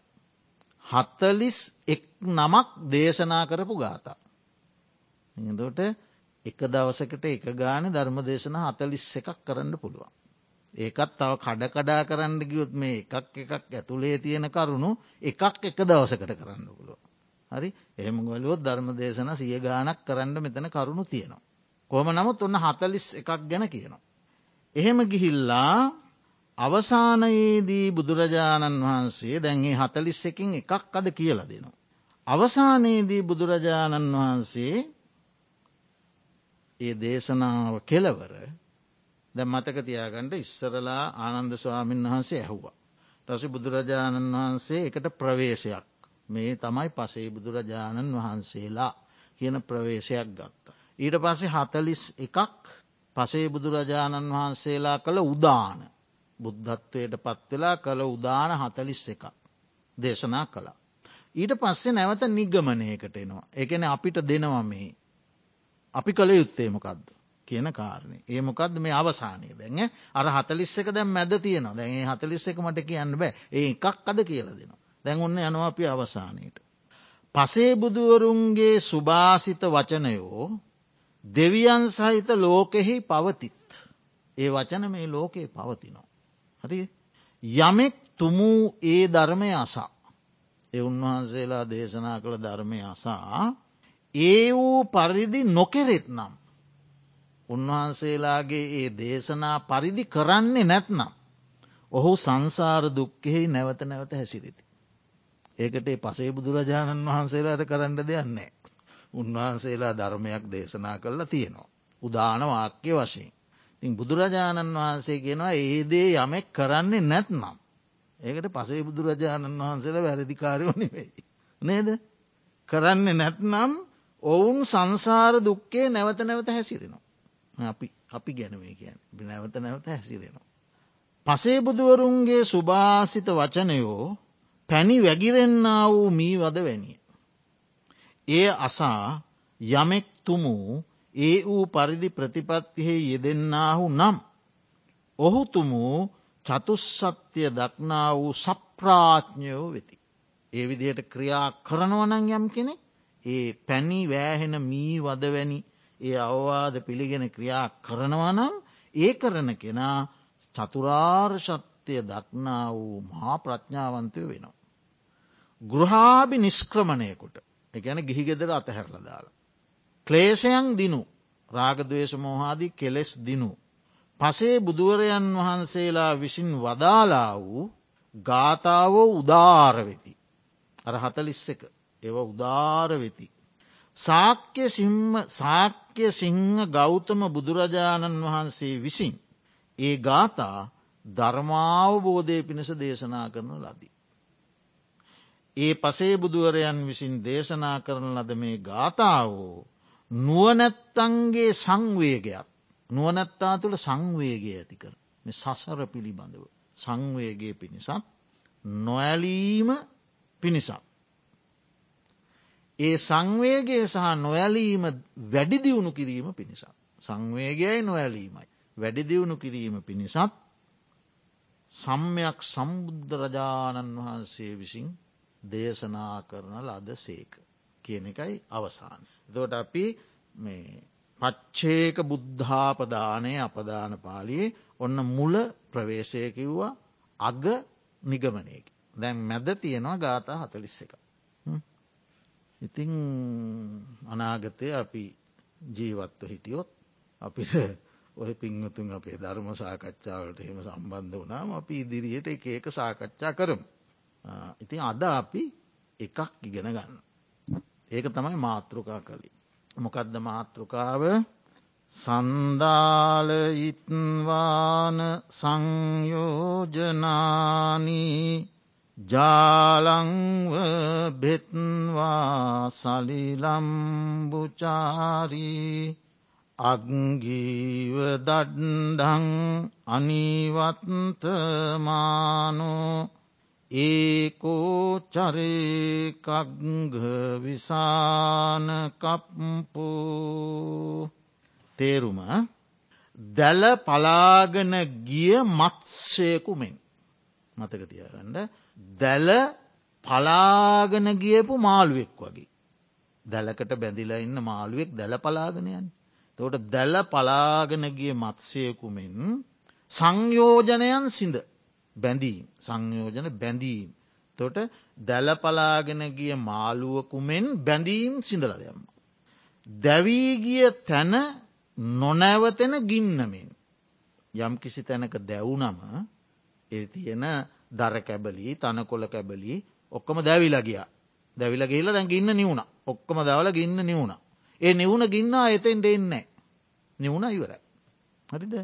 හත්තලිස් එක් නමක් දේශනා කරපු ගාතා. එදට එක දවසකට එක ගාන ධර්ම දේශන හතලිස් එකක් කරන්න පුළුවන්. ඒකත් තව කඩ කඩා කරන්න ගියොත් මේ එකක් එකක් ඇතුළේ තියෙන කරුණු එකක් එක දවසකට කරන්න පුළුව. හරි එහෙම ගොලුවොත් ධර්ම දේශන සිය ගානක් කරන්න මෙතන කරුණු තියෙනවා. කොම නමුත් ඔන්න හතලිස් එකක් ගැන කියනවා. එහෙම ගිහිල්ලා අවසානයේදී බුදුරජාණන් වහන්සේ දැන්ගේ හතලිස් එකින් එකක් අද කියල දෙනවා. අවසානයේදී බුදුරජාණන් වහන්සේ ඒ දේශනාව කෙලවර ද මතක තියාගණ්ඩ ඉස්සරලා ආනන්ද ස්වාමීන් වහන්සේ ඇහුවා. රසි බුදුරජාණන් වහන්සේ එකට ප්‍රවේශයක් මේ තමයි පසේ බුදුරජාණන් වහන්සේලා කියන ප්‍රවේශයක් ගත්තා. ඊට පස්සේ හතලිස් එකක් පසේ බුදුරජාණන් වහන්සේලා කළ උදාන බුද්ධත්වයට පත්වෙලා කළ උදාන හතලිස් එකක් දේශනා කළා. ඊට පස්සේ නැවත නිගමනයකට එනවා. එකන අපිට දෙනවා මේ. අපි කළ යුත්තේමකක්ද කියන කාරණය. ඒමකක්ද මේ අවසානය දැන් අර හතලිස් එක දැම් මැද තියෙනවා දැන් හතලිස් එක මට කියන්න බෑ ඒ එකක් අද කියල දෙනවා. දැන් ඔන්න යනවා අපි අවසානයට. පසේ බුදුවරුන්ගේ සුභාසිත වචනයෝ දෙවියන් සහිත ලෝකෙහි පවතිත්. ඒ වචන මේ ලෝකයේ පවතිනවා. හරි යමෙක් තුමූ ඒ ධර්මය අසා. එ උන්වහන්සේලා දේශනා කළ ධර්මය අසා ඒ වූ පරිදි නොකෙරෙත් නම්. උන්වහන්සේලාගේ ඒ දේශනා පරිදි කරන්නේ නැත්නම්. ඔහු සංසාර දුක්කෙහි නැවත නැවත හැසිරිති. ඒකට පසේ බුදුරජාණන් වහන්සේලාට කරන්න දෙයන්නේ. උන්වහන්සේලා ධර්මයක් දේශනා කරලා තියෙනවා. උදාන වාක්‍ය වශයෙන්. තින් බුදුරජාණන් වහන්සේ කියෙනවා ඒදේ යමෙක් කරන්නේ නැත්නම්. ඒකට පසේ බුදුරජාණන් වහන්සේලා වැරදිකාරයෝ නෙවෙයි. නේද. කරන්නේ නැත්නම් ඔවුන් සංසාර දුක්කේ නැවත නැවත හැසිරෙනවා. අපි අපි ගැනවේ කියන් නැවත නැවත හැසිරෙනවා. පසේ බුදුවරුන්ගේ සුභාසිත වචනයෝ පැණි වැගිරෙන්න්න වූ මී වද වැනිය. ඒ අසා යමෙක් තුමූ ඒ වූ පරිදි ප්‍රතිපත්තියෙහි යෙදෙන්න්නාහු නම්. ඔහු තුමූ චතුස්සත්‍යය දක්නා වූ සප්‍රාඥයෝ වෙති. ඒ විදිහට ක්‍රියා කරනවනං යම් කෙනෙ ඒ පැණි වෑහෙන මී වදවැනි ඒ අවවාද පිළිගෙන ක්‍රියා කරනවනම් ඒ කරන කෙනා චතුරාර්ශත්‍යය දක්නා වූ මහා ප්‍රඥාවන්තය වෙනවා. ගෘහාභි නිස්ක්‍රමණයකුට එකැන ගිහිගෙදර අතහැරල දාලා. ක්ලේෂයන් දිනු රාගදවේශ මෝහාදී කෙලෙස් දිනු. පසේ බුදුවරයන් වහන්සේලා විසින් වදාලා වූ ගාථාවෝ උදාරවෙති. අර හතලිස්ස එක ඒව උදාරවෙති. සාක්‍ය සාක්‍ය සිංහ ගෞතම බුදුරජාණන් වහන්සේ විසින් ඒ ගාථා ධර්මාවබෝධය පිණිස දේශනා කරන ලදී. ඒ පසේ බුදුවරයන් විසින් දේශනා කරන ලද මේ ගාථාවෝ නුවනැත්තන්ගේ සංවේගයක් නුවනැත්තා තුළ සංවේගය ඇති කර මේ සසර පිළිබඳව සංවේගේ පිණිසත් නොඇලීම පිණිසක්. ඒ සංවේගේ සහ නොඇලීම වැඩිදියුණු කිරීම පිණිසක්. සංවේගයයි නොඇලීමයි. වැඩිදියුණු කිරීම පිණිසත් සම්මයක් සම්බුද්ධරජාණන් වහන්සේ විසින් දේශනා කරන ලද සේක කියන එකයි අවසාන. දොට අපි මේ පච්චේක බුද්ධාපදානය අපදාන පාලියේ ඔන්න මුල ප්‍රවේශයකිව්වා අග නිගමනයක. දැන් මැද තියෙනවා ගාථා හතලිස්ස එක. ඉතිං අනාගතය අපි ජීවත්ව හිටියොත් අපිට ඔය පින්වතුන් අපේ ධර්ම සාකච්ඡාවට එහෙම සම්බන්ධ වනාම අපි ඉදිරියට එක ඒක සාකච්ඡා කරමු. ඉතින් අද අපි එකක් ඉගෙන ගන්න. ඒක තමයි මාතෘකා කළේ. මොකදද මාතෘකාව සන්දාලයිත්වාන සංයෝජනානී ජාලංව බෙත්වා සලිලම්බුචාරී අග්ගීව දඩ්ඩං අනිවත්තමානෝ ඒකෝචරේකග්ග විසානකප්පු තේරුම? දැල පලාගන ගිය මත්සයකුමෙන් මතක තියගන්න. දැල පලාගන ගියපු මාළුවෙක් වගේ. දැලකට බැඳිලා ඉන්න මාළුවෙක් දැල පලාගෙනයන් තෝට දැල පලාගෙන ගිය මත්සයකුමෙන් සංයෝජනයන් සිින්ද බැඳීම් සංයෝජන බැඳීම්. තොට දැලපලාගෙන ගිය මාළුවකුමෙන් බැඳීම් සිඳල දෙයම්ම. දැවීගිය තැන නොනැවතෙන ගින්නමෙන්. යම් කිසි තැනක දැවුනම ඒ තියෙන දර කැබලි තනකොල කැබලි ඔක්කොම දැවිලගිය දැවිල ගේල දැන් ගින්න නිවුණ ඔක්කොම දවල ගින්න නිවුණ. ඒ නිවුණ ගින්නා එතෙන්ට එන්නේ. නිවුණ ඉවරයි. හරිද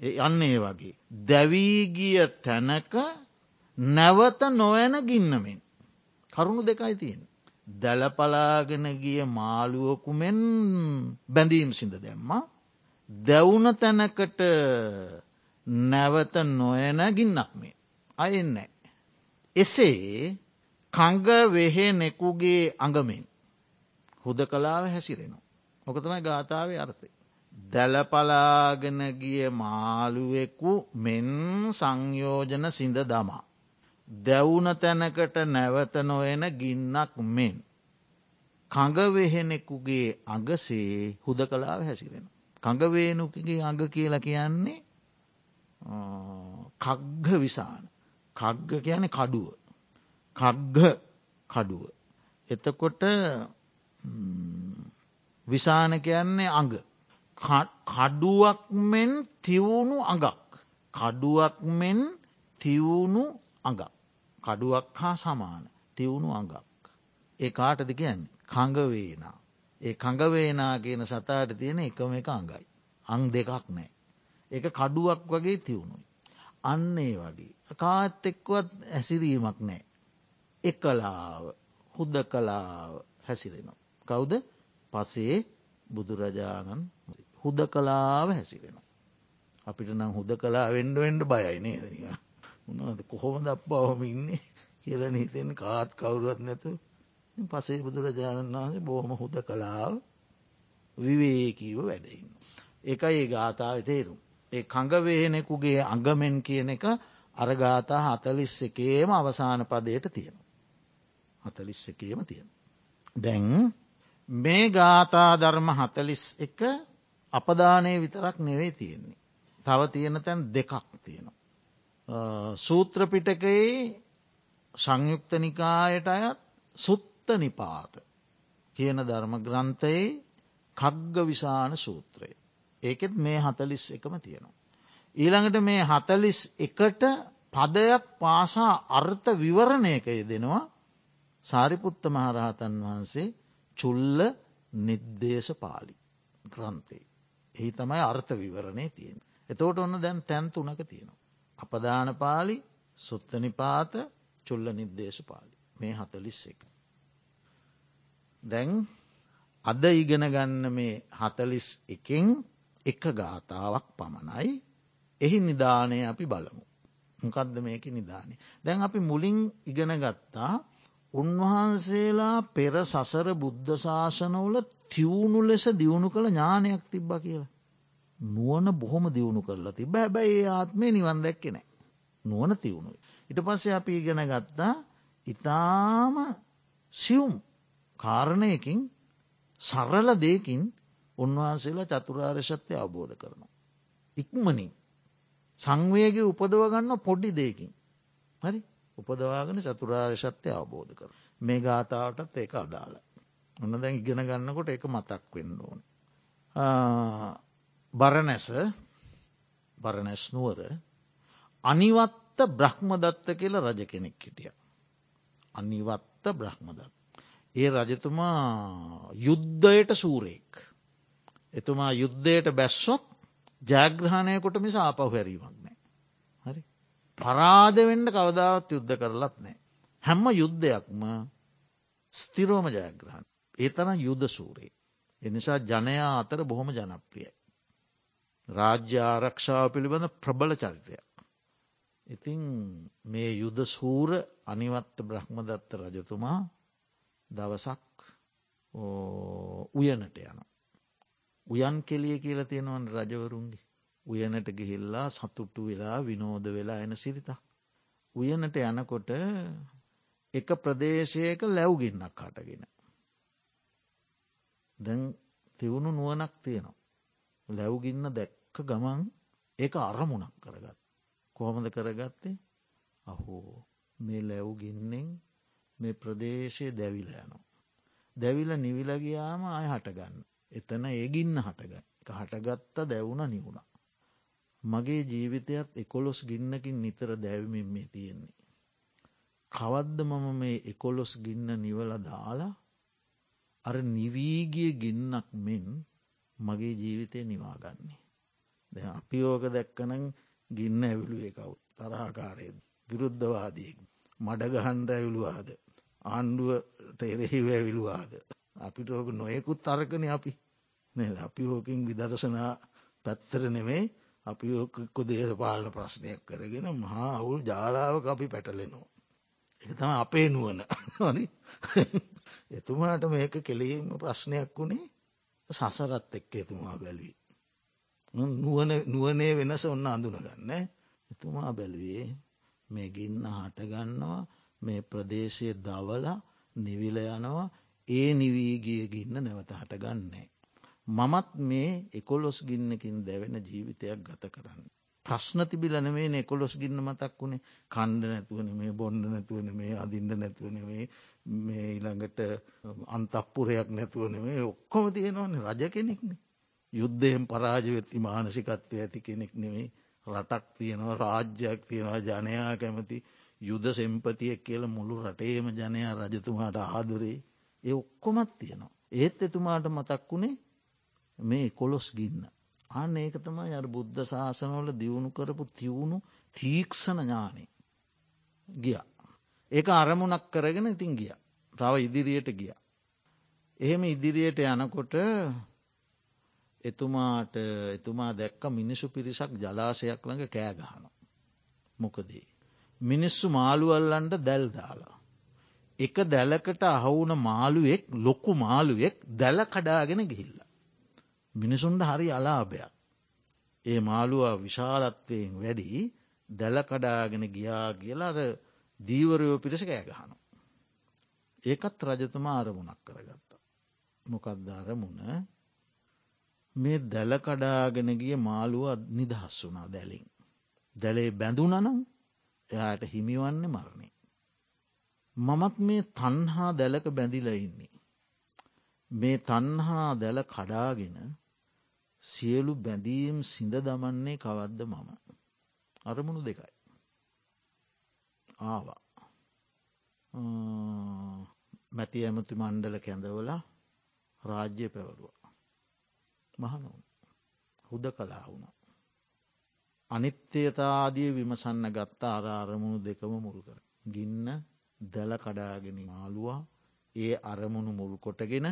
යන්න ඒ වගේ. දැවීගිය තැනක නැවත නොවැන ගින්නමෙන්. කරුණු දෙකයි තියෙන්. දැලපලාගෙන ගිය මාළුවකුමෙන් බැඳීම් සිඳ දැම්ම. දැවුන තැනකට නැවත නොයන ගින්නක් මේ. අයෙන්නෑ. එසේ කංග වෙහෙනෙකුගේ අඟමෙන් හුද කලාව හැසිරෙනවා. මොකතමයි ගාථාවේ අර්ථය. දැලපලාගෙන ගිය මාළුවෙකු මෙන් සංයෝජන සිඳ දමා. දැවුන තැනකට නැවත නොයන ගින්නක් මෙන්. කඟවෙහෙනෙකුගේ අගසේ හුද කලාව හැසිරෙන. කඟවේනුකගේ අඟ කියල කියන්නේ කග්ග විසාන. කග්ග කියන කඩුව. කග්ග කඩුව. එතකොට විසාන කියන්නේ අඟ. කඩුවක් මෙන් තිවුණු අඟක්. කඩුවක් මෙන් තිවුණු අඟක්. කඩුවක් හා සමාන තිවුණු අඟක්. ඒ කාටද කියන්න කඟවේනා. ඒ කඟවේනා කියන සතාට තියෙන එකම එක අඟයි. අං දෙකක් නෑ. එක කඩුවක් වගේ තිවුණුයි. අන්නේ වගේ. කාත් එක්වත් ඇසිරීමක් නෑ. එකලාව හුද්ද කලාව හැසිරෙනවා. කවුද පසේ බුදුරජාණන් හුද කලාව හැසිරෙනවා. අපිට නම් හුද කලා වෙන්ඩ වෙන්ඩ බයයි නේදනික. උනද කොහොම දක් බවම ඉන්නේ කියල හිතෙන් කාත් කවුරුවත් නැතු පසේ බුදුරජාණන් වහන්සේ බොහොම හුද කලාව විවේකීව වැඩඉන්න. එකයි ඒ ගාථාව තේරුම්. ඒ කඟවේනෙකුගේ අඟමෙන් කියන එක අරගාතා හතලිස් එකේම අවසාන පදයට තියෙන. හතලිස් එකේම තියෙන. දැන් මේ ගාථා ධර්ම හතලිස් එක අපදානය විතරක් නෙවෙයි තියෙන්නේ. තව තියෙන තැන් දෙකක් තියෙනවා. සූත්‍රපිටකයේ සංයුක්ත නිකායට අයත් සුත්ත නිපාත කියන ධර්ම ග්‍රන්ථයේ කග්ග විසාන සූත්‍රය. ඒකෙත් මේ හතලිස් එකම තියෙනවා. ඊළඟට මේ හතලිස් එකට පදයක් පාසා අර්ථ විවරණයකය දෙනවා සාරිපුත්ත මහරහතන් වහන්සේ චුල්ල නිද්දේශ පාලි ග්‍රන්ථේ. එහි තමයි අර්ථ විවරණය තියෙන. එතෝට ඔන්න දැන් තැන්තුනක තියෙනවා. අපදාන පාලි සුත්තනිපාත චුල්ල නිර්දේශ පාලි මේ හතලිස් එක. දැන් අද ඉගෙන ගන්න මේ හතලිස් එකෙන් එක ගාථාවක් පමණයි එහි නිධානය අපි බලමු. මොකක්ද මේක නිධානය. දැන් අපි මුලින් ඉගෙන ගත්තා උන්වහන්සේලා පෙර සසර බුද්ධ ශාසනවල තිවුණු ලෙස දියුණු කළ ඥානයක් තිබ්බ කියලා. නුවන බොහොම දියුණු කරලා තිබ හැබැයි ඒ ආත්මය නිවන් දැක්කෙනෑ. නුවන තිවුණුයි. ඉට පස්සේ අපි ඉගෙන ගත්තා ඉතාම සියුම් කාරණයකින් සරල දෙකින් උන්වහන්සේලා චතුරාර්ශත්‍යය අවබෝධ කරනවා. ඉක්මනින් සංවේගේ උපදව ගන්න පොඩ්ඩි දෙකින්. හරි උපදවාගෙන චතුරාර්ශත්‍යය අවබෝධ කර. මේ ගාථාවටත් ඒක අදාළ. ඔන්න දැන් ඉගෙන ගන්නකොට එක මතක් වෙන්න ඕන. බරණැස බරණැස්නුවර අනිවත්ත බ්‍රහ්මදත්ත කියල රජ කෙනෙක් හිටිය. අනිවත්ත බ්‍රහ්මදත්. ඒ රජතුමා යුද්ධයට සූරෙක්. එතුමා යුද්ධයට බැස්සොත් ජයග්‍රහණයකොට මිස ආපහු හැරීමක් නෑ. හරි. පරාද වෙන්ඩ කවදාවත් යුද්ධ කරලත් නෑ. හැම්ම යුද්ධයක්ම ස්තිරෝම ජයග්‍රහණ. ඒ තරම් යුද්ධ සූරේ. එනිසා ජනයා අතර බොහොම ජනප්‍රියයි. රාජ්‍ය ආරක්ෂාව පිළිබඳ ප්‍රබල චරිතයක්. ඉතින් මේ යුද සූර අනිවත්ත බ්‍රහ්මදත්ත රජතුමා දවසක් උයනට යන. උයන් කෙලිය කියලා තියෙනවන් රජවරුන්ගේ උයනට ගිහිල්ලා සතුට්ටු වෙලා විනෝද වෙලා එන සිරිත. උයනට යනකොට එක ප්‍රදේශයක ලැව්ගින්නක් හටගෙන. දැන් තිවුණු නුවනක් තියෙනවා. ලැව්ගින්න දැක්ක ගමන් ඒක අරමුණක් කරගත්. කොහොමද කරගත්තේ අහෝ මේ ලැව්ගින්නෙන් මේ ප්‍රදේශය දැවිල යනවා. දැවිල නිවිලගයාම අය හටගන්න. එතන ඒගින්න හටගන්න එක හටගත්ත දැවුණ නිවුණ. මගේ ජීවිතයත් එකොලොස් ගින්නකින් නිතර දැවමින් මේ තියෙන්නේ. කවද්ද මම මේ එකොලොස් ගින්න නිවල දාලා අර නිවීගිය ගින්නක් මෙන් මගේ ජීවිතය නිවාගන්නේ. ද අපි ඕක දැක්කනං ගින්න ඇවිලුවේ කවුත් තරහකාරය විරුද්ධවාදයෙක් මඩගහන්ඩ ඇවිළුවාද ආණ්ඩුවට එරෙහි වැවිලුවාද. අපිට ඕක නොයෙකුත් අරකන අපි අපි ඕකින් විදර්ශනා පැත්තර නෙමේ අපි ඕකක්කො දේශපාලන ප්‍රශ්නයක් කරගෙන මහා අවුල් ජාලාවක අපි පැටලෙනවා. එක තම අපේ නුවන එතුමාට මේක කෙලීම ප්‍රශ්නයක් වුණේ සසරත් එක්ක එතුමා බැලවී. නුවනේ වෙනස ඔන්න අඳුනගන්න එතුමා බැලුවේ මේ ගින්න හටගන්නවා මේ ප්‍රදේශය දවල නිවිල යනවා ඒ නිවීගිය ගින්න නැවත හටගන්නේ. මමත් මේ එකොලොස් ගින්නකින් දැවෙන ජීවිතයක් ගත කරන්න. ප්‍රශ්න තිබිලන මේ එකොලොස් ගින්න මතක් වුණේ කණ්ඩ නැතුවන මේ බොන්්ඩ නැතුවන මේ අදින්ට නැතුවන මේ මේ ඊළඟට අන්තප්පුරයක් නැතුවන මේ ඔක්කොම තියෙනවන රජ කෙනෙක්න. යුද්ධයෙන් පරාජවෙත්ති මානසිකත්වය ඇති කෙනෙක් නෙවෙයි රටක් තියෙනවා රාජ්‍යයක් තියෙනවා ජනයා කැමති යුද සෙම්පතියක් කියල මුළු රටේම ජනයා රජතුමාට ආදරේ ඒ ඔක්කොමත් තියෙනවා. ඒත් එතුමාට මතක් වුණේ මේ කොළොස් ගින්න. අන්න ඒක තමයි අර බුද්ධ ශාසනවල දියුණු කරපු තිවුණු තීක්ෂණ ඥානය ගිය. ඒක අරමුණක් කරගෙන ඉතින් ගිය. තව ඉදිරියට ගිය. එහෙම ඉදිරියට යනකොට එතුමාට එතුමා දැක්ක මිනිසු පිරිසක් ජලාසයක් ළඟ කෑගහන. මොකදී. මිනිස්සු මාළුවල්ලන්ට දැල් දාලා. එක දැලකට අහවුන මාළුවෙක් ලොක්කු මාළුවෙක් දැල කඩාගෙන ගිහිල්ල. මිනිසුන්ට හරි අලාභයක්. ඒ මාළුවා විශාලත්වයෙන් වැඩි දැල කඩාගෙන ගියා කියලාර දීවරයෝ පිරිස කෑගහනු. ඒකත් රජතුමා අරමුණක් කරගත්ත. මොකක්ද අරමුණ මේ දැල කඩාගෙන ගිය මාළුව නිදහස් වුනා දැලින්. දැලේ බැඳුනනම් එයාට හිමිවන්න මරණය. මමත් මේ තන්හා දැලක බැඳිල ඉන්නේ. මේ තන්හා දැල කඩාගෙන සියලු බැඳීම් සිඳ දමන්නේ කවද්ද මම. අරමුණු දෙකයි. ආවා. මැති ඇමති මණ්ඩල කැඳවල රාජ්‍ය පැවරුව. මහනවුන් හුද කලා වුණ. අනිත්‍යතාදිය විමසන්න ගත්තා අරාරමුණු දෙකම මුල් කර. ගින්න දැල කඩාගෙන මාළුවා ඒ අරමුණු මුල් කොටගෙන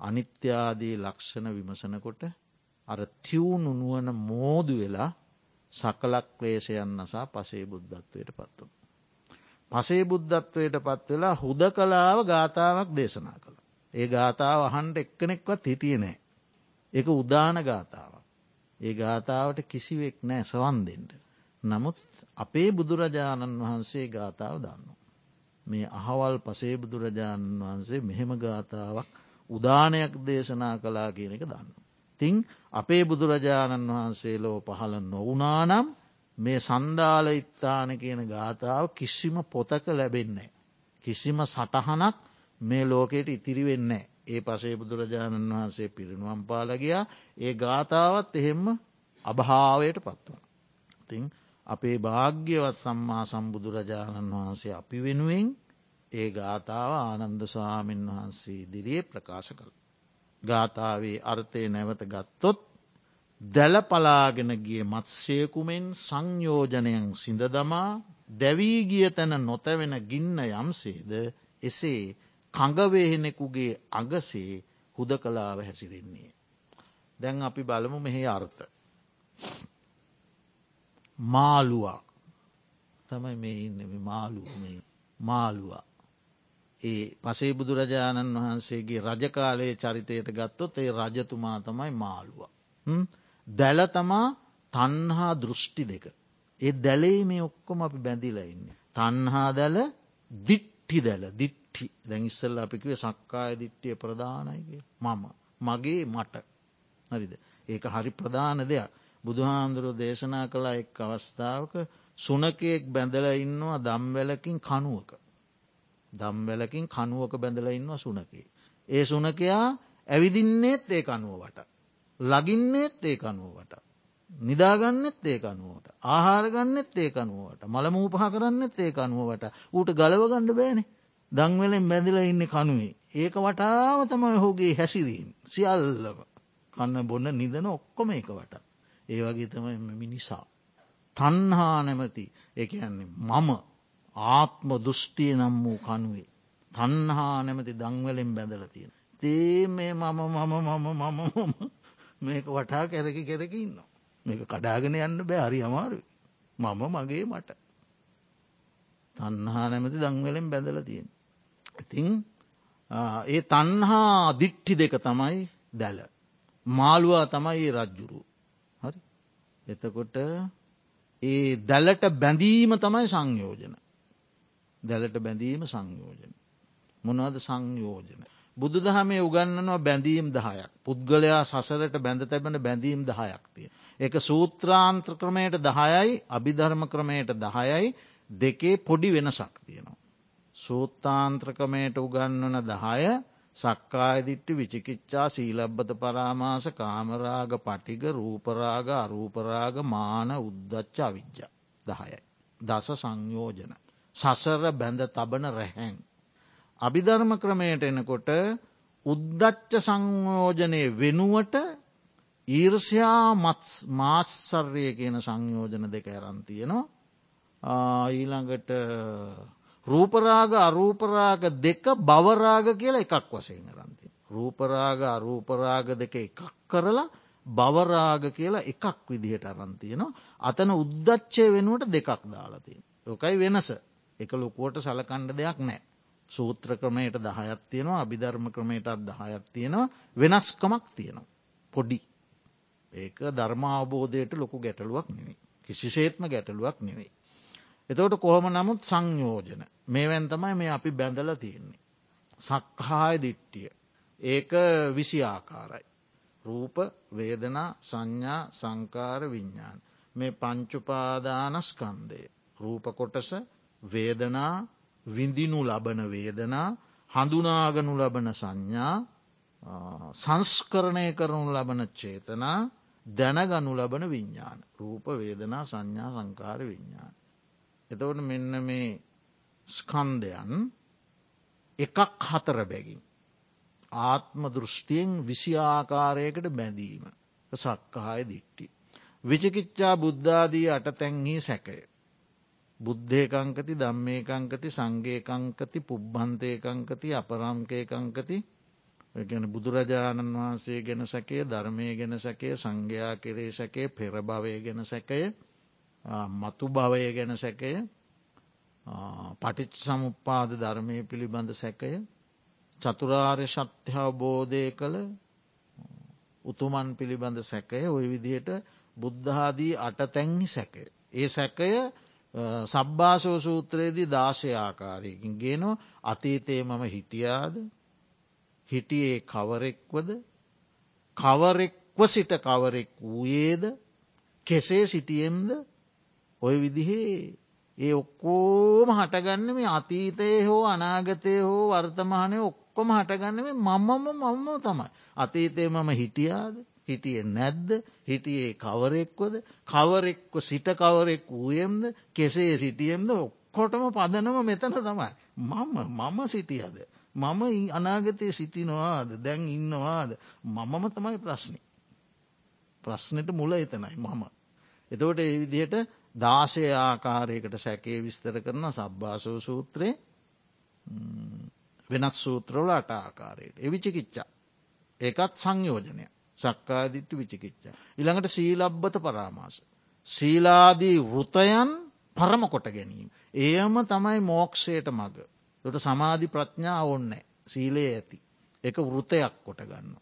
අනිත්‍යාදී ලක්ෂණ විමසනකොට අර තිවුණු නුවන මෝදු වෙලා සකලක් ක්ලේෂයන් නසා පසේ බුද්ධත්වයට පත්වන. පසේ බුද්ධත්වයට පත් වෙලා හුද කලාව ගාථාවක් දේශනා කළ. ඒ ගාථාව අහන්ට එක්කනෙක්වත් හිටිය නෑ. එක උදාන ගාථාවක්. ඒ ගාථාවට කිසිවෙක් නෑ සවන් දෙෙන්ට. නමුත් අපේ බුදුරජාණන් වහන්සේ ගාථාව දන්න. මේ අහවල් පසේ බුදුරජාණන් වහන්සේ මෙහෙම ගාථාවක් උදානයක් දේශනා කලා කියන එක දන්න. තිං අපේ බුදුරජාණන් වහන්සේ ලෝ පහළ නොවනානම් මේ සන්දාල ඉත්තාන කියන ගාථාව කිසිම පොතක ලැබෙන්නේ. කිසිම සටහනක් මේ ලෝකයට ඉතිරි වෙන්නේ. ඒ පසේ බුදුරජාණන් වහන්සේ පිරිනුවම් පාලගයා ඒ ගාථාවත් එහෙම්ම අභාවයට පත්වන. තිං අපේ භාග්‍යවත් සම්මා සම්බුදුරජාණන් වහන්සේ අපි වෙනුවෙන් ඒ ගාථාව ආනන්ද ස්වාමීන් වහන්සේ දිරියේ ප්‍රකාශ කළ. ගාථාවේ අර්ථය නැවත ගත්තොත් දැලපලාගෙන ගිය මත්සයකුමෙන් සංයෝජනයන් සිඳ දමා දැවී ගිය තැන නොතැවෙන ගින්න යම්සේද එසේ කඟවේහෙනෙකුගේ අගසේ හුද කලාව හැසිරෙන්නේ. දැන් අපි බලමු මෙහි අර්ථ. මාළුවා තමයි මේ ඉන්න මාලු මාළුවා. ඒ පසේ බුදුරජාණන් වහන්සේගේ රජකාලයේ චරිතයට ගත්තොත් ඒ රජතුමා තමයි මාළුවා. දැල තමා තන්හා දෘෂ්ටි දෙක. ඒ දැලේ මේ ඔක්කොම අපි බැඳිලඉන්න. තන්හා දැල දිට්ටි දැල. දිට්ටි. දැන් ඉස්සල්ල අපිකිව සක්කාය දිට්ටිය ප්‍රධානයගේ මම. මගේ මට. හරිද? ඒක හරි ප්‍රධාන දෙයක්. බුදුහාන්දුරුව දේශනා කලා එක් අවස්ථාවක සුනකයෙක් බැඳල ඉන්නවා දම්වැලකින් කනුවක දම්වැලකින් කනුවක බැඳල ඉන්නවා සුනකේ. ඒ සුනකයා ඇවිදින්නේත් ඒ කනුවට. ලගින්නේත් ඒ අනුවට. නිදාගන්නෙත් ඒ අනුවට. ආහාරගන්නෙත් ඒ අනුවට. මළමූපහ කරන්නෙත් ඒ අනුවට ඌට ගලවගණ්ඩ බෑනෙ. දංවෙලෙන් බැඳල ඉන්න කනුවේ. ඒක වටාව තමයි හෝගේ හැසිරීම් සියල්ලව. කන්න බොන්න නිදන ඔක්කොම එක වට. ඒ වගේ තමයි මිනිසා. තන්හා නැමති එක යන්නේ මම ආත්ම දෘෂ්ටිය නම් වූ කනුවේ. තන්හා නැමති දංවලින් බැඳල තියෙන. තේ මේ මම මම මම මම මම මේක වටා කැරකි කෙරකින්න. මේක කඩාගෙන යන්න බෑ හරි අමාරු. මම මගේ මට. තන්හා නැමති දංවලෙන් බැඳල තියෙන. ඉතිං ඒ තන්හා දිට්ටි දෙක තමයි දැල. මාළුවා තමයි රජ්ජුරු. හරි. එතකොට ඒ දැලට බැඳීම තමයි සංයෝජන. දැලට බැඳීම සංයෝජන. මොනවද සංයෝජන. බුදු දහමේ උගන්නනවා බැඳීම් දහයක්. පුද්ගලයා සසරට බැඳ තැබෙන බැඳීම් දහයක් තිය. එක සූත්‍රාන්ත්‍ර ක්‍රමයට දහයයි අභිධර්ම ක්‍රමයට දහයයි දෙකේ පොඩි වෙනසක් තියෙනවා. සූත්තාන්ත්‍රකමයට උගන්වන දහය සක්කායදිට්ටි විචිකිච්චා සීලබ්බත පරාමාස කාමරාග පටිග රූපරාග අරූපරාග මාන උද්දච්ච අවිද්‍ය දහයයි. දස සංයෝජන. සසර බැඳ තබන රැහැන්. අභිධර්ම ක්‍රමයට එනකොට උද්දච්ච සංයෝජනය වෙනුවට ඊර්ෂයා මාත්සර්ය කියන සංයෝජන දෙක ඇරන්තියනවා ඊළඟට රූපරාග අරූපරාග දෙක බවරාග කියලා එකක් වසයෙන් රන්ති. රූපරාග අරූපරාග දෙක එකක් කරලා බවරාග කියලා එකක් විදිහට අරන්තියනවා. අතන උද්දච්චය වෙනුවට දෙකක් දාලතිය. ඕකයි වෙනස එක ලොකුවට සලකණ්ඩ දෙයක් නෑ. සූත්‍ර ක්‍රමයට දහයත් තියෙනවා අභිධර්ම ක්‍රමයටත් දහයත් තියෙනවා වෙනස්කමක් තියෙනවා. පොඩි ඒක ධර්ම අවබෝධයට ලොකු ගැටලුවක් නෙවෙයි. කිසිසේත්ම ගැටලුවක් නෙවෙයි. එතවට කොහොම නමුත් සංයෝජන මේවැන් තමයි මේ අපි බැඳල තියෙන්නේ. සක්හාය දිට්ටිය. ඒක විසි ආකාරයි. රූප වේදනා සංඥා සංකාර විඤ්ඥාන. මේ පංචුපාදානස්කන්දය. රූප කොටස වේදනා විඳිනු ලබන වේදනා හඳුනාගනු ලබන සංඥා සංස්කරණය කරනු ලබන චේතනා දැනගනු ලබන විඤ්ඥාන රූප වේදනා සංඥා සංකාර විඤ්ඥාන. එතවට මෙන්න මේ ස්කන්දයන් එකක් හතර බැගින්. ආත්ම දෘෂ්ටියෙන් විසි ආකාරයකට බැඳීම සක්කහාය දිට්ටි. විචකිච්චා බුද්ධාදී අටතැන්හි සැකය. බුද්ධයකංකති දම්මේකංකති සංගේකංකති පුබ්බන්තයකංකති අපරම්කයකංකති ගැන බුදුරජාණන් වහන්සේ ගැන සැකේ ධර්මය ගැන සැකේ සංඝයා කෙරේ සැකේ පෙරභවය ගැන සැකය මතු භවය ගැන සැකය පටිච් සමුපාද ධර්මය පිළිබඳ සැකය චතුරාර්ය ශත්‍යවබෝධය කළ උතුමන් පිළිබඳ සැකය ඔය විදිහට බුද්ධාදී අට තැන්හි සැකය. ඒ සැකය සබ්භාසෝ සූත්‍රයේදී දාශය ආකාරයකින් ගේනවා අතීතයේ මම හිටියාද? හිටියේ කවරෙක්වද? කවරෙක්ව සිට කවරෙක් වූයේද? කෙසේ සිටියෙම්ද? ඔය විදිහේ ඒ ඔක්කෝම හටගන්න මේ අතීතය හෝ අනාගතය හෝ වර්තමානය ඔක්කොම හටගන්න මේ මමම මම්ම තමයි. අතීතය මම හිටියාද? හිටිය නැද්ද හිටියේ කවරෙක්වද කවරෙක්ව සිට කවරෙක් වූයෙම්ද කෙසේ සිටියෙම්ද ඔක්කොටම පදනම මෙතන තමයි. මම මම සිටියද. මම අනාගතය සිටිනවාද දැන් ඉන්නවාද මමම තමයි ප්‍රශ්නි. ප්‍රශ්නයට මුල එතනයි මම. එතවට ඒ විදියට දාශය ආකාරයකට සැකේ විස්තර කරන සබ්භාසෝ සූත්‍රයේ වෙනත් සූත්‍රවල අට ආකාරයට එවිචිකිච්චා. ඒකත් සංයෝජනය සක්කාදිට්ට විචිකිච්චා. ඉළඟට සීලබ්බත පරාමාස. සීලාදී වෘතයන් පරම කොට ගැනීම. ඒම තමයි මෝක්ෂයට මග. ට සමාධි ප්‍රඥා ඔන්නෑ සීලයේ ඇති. එක වෘතයක් කොට ගන්න.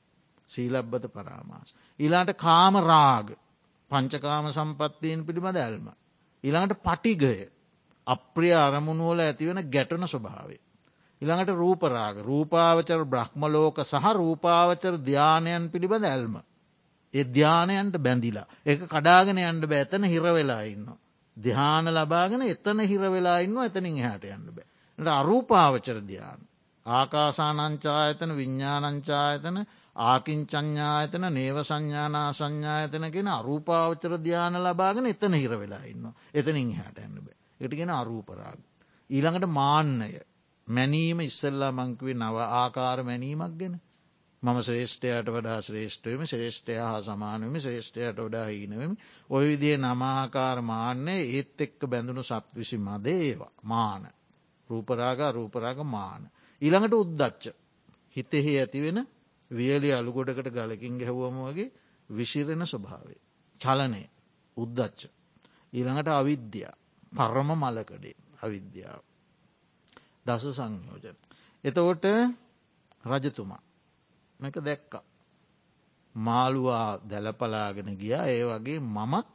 සීලබ්බත පරාමාස. ඊලාට කාමරාග පංචකාම සම්පත්තියෙන් පිළිබඳ ඇල්ම. ඉළඟට පටිගය අප්‍රිය අරමුණුවල ඇතිවෙන ගැටන ස්වභාවේ. ඉළඟට රූපරාග රූපාවචර බ්‍රහ්මලෝක සහ රූපාවචර ධ්‍යානයන් පිළිබඳ ඇල්ම. ඒ ධ්‍යානයන්ට බැඳිලා එක කඩාගෙන යන්ට බැතන හිරවෙලා ඉන්න. ධ්‍යාන ලබාගෙන එතන හිරවෙලා ඉන්න එතනින් හට යන්න බෑ. අරූපාවචර ධ්‍යාන. ආකාසානංචායතන විඤ්ඥානංචායතන ආකින්චඥායතන නේව සංඥානා සංඥායතනගෙන අරූපාවචර ධ්‍යාන ලබාගෙන එතන හිර වෙලා ඉන්න. එතනින් හට ඇන්න බෑ. එටගෙන අරූපරාග. ඊළඟට මාන්නය මැනීම ඉස්සල්ලා මංකවේ නව ආකාර මැනීමක් ගැන. මම ශ්‍රේෂ්ඨයට වඩා ශ්‍රේෂ්ඨයම ශ්‍රේෂ්ඨය හා සමානවම ශ්‍රේෂ්ඨයට වඩා හීනවම ඔය විදිේ නමාකාර මාන්‍යය ඒත් එක්ක බැඳුණු සත් විසි මදේ ඒවා මාන. රූපරාග රූපරාග මාන. ඊළඟට උද්දච්ච හිතෙහි ඇතිවෙන වියලි අලුගොඩකට ගලකින් ගැහුවම වගේ විශිරෙන ස්වභාවේ. චලනය උද්දච්ච. ඊළඟට අවිද්‍යා පරම මලකඩේ අවිද්‍යාව. දස සංයෝජන. එතකොට රජතුමා මේක දැක්කා. මාළුවා දැලපලාගෙන ගිය ඒ වගේ මමත්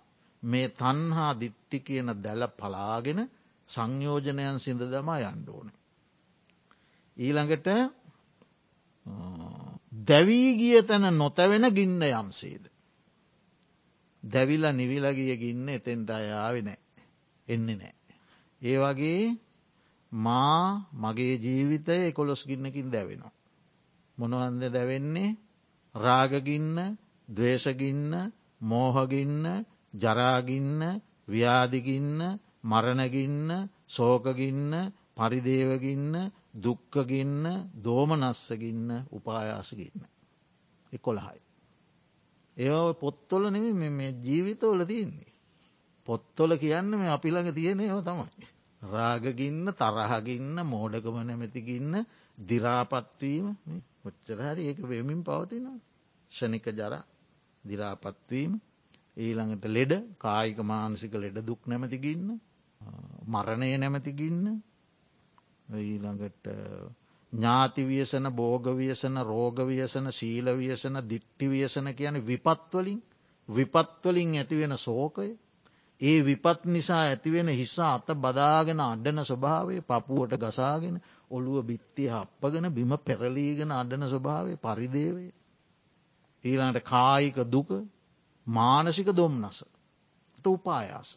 මේ තන්හා දිට්ටි කියන දැල පලාගෙන සංයෝජනයන් සිඳ දමා යන්ඩෝන. ඊළඟට දැවී ගිය තැන නොතැවෙන ගින්න යම්සේද. දැවිල නිවිලගිය ගින්න එතෙන්ට අයාවි නෑ එන්නේ නෑ. ඒ වගේ මා මගේ ජීවිතය එකොළොස් ගින්නකින් දැවෙනවා. මොනවන්ද දැවෙන්නේ රාගගින්න දවේශගින්න මෝහගින්න ජරාගින්න ව්‍යාදිගින්න මරණගින්න සෝකගින්න පරිදේවගින්න දුක්කගින්න දෝමනස්සගින්න උපායාසගින්න. එකොළහයි. ඒ පොත්තොල නෙම මේ ජීවිතවල තියන්නේ. පොත්තොල කියන්න මේ අපිළඟ තියෙන ඒව තමයි. රාගගින්න තරහගින්න මෝඩකම නැමැතිගින්න දිරාපත්වීම. ඔච්චර හරි ඒක වෙමින් පවතිනවා. ෂණික ජර දිරාපත්වීම. ඊළඟට ලෙඩ කායික මානසික ලෙඩ දුක් නැමතිගින්න මරණය නැමතිගින්න. ඊළඟට ඥාතිවියසන බෝගවියසන රෝගවියසන ශීලවියසන දිට්ටිවියසන කියන විපත්වලින් විපත්වලින් ඇතිවෙන සෝකය ඒ විපත් නිසා ඇතිවෙන හිස්සා අත බදාගෙන අඩන ස්වභාවේ පපුුවට ගසාගෙන ඔළුව බිත්තිය අපපගෙන බිම පෙරලීගෙන අඩන ස්වභාවේ පරිදේවේ. ඊළඟට කායික දුක මානසික දොම්නස උපායාස.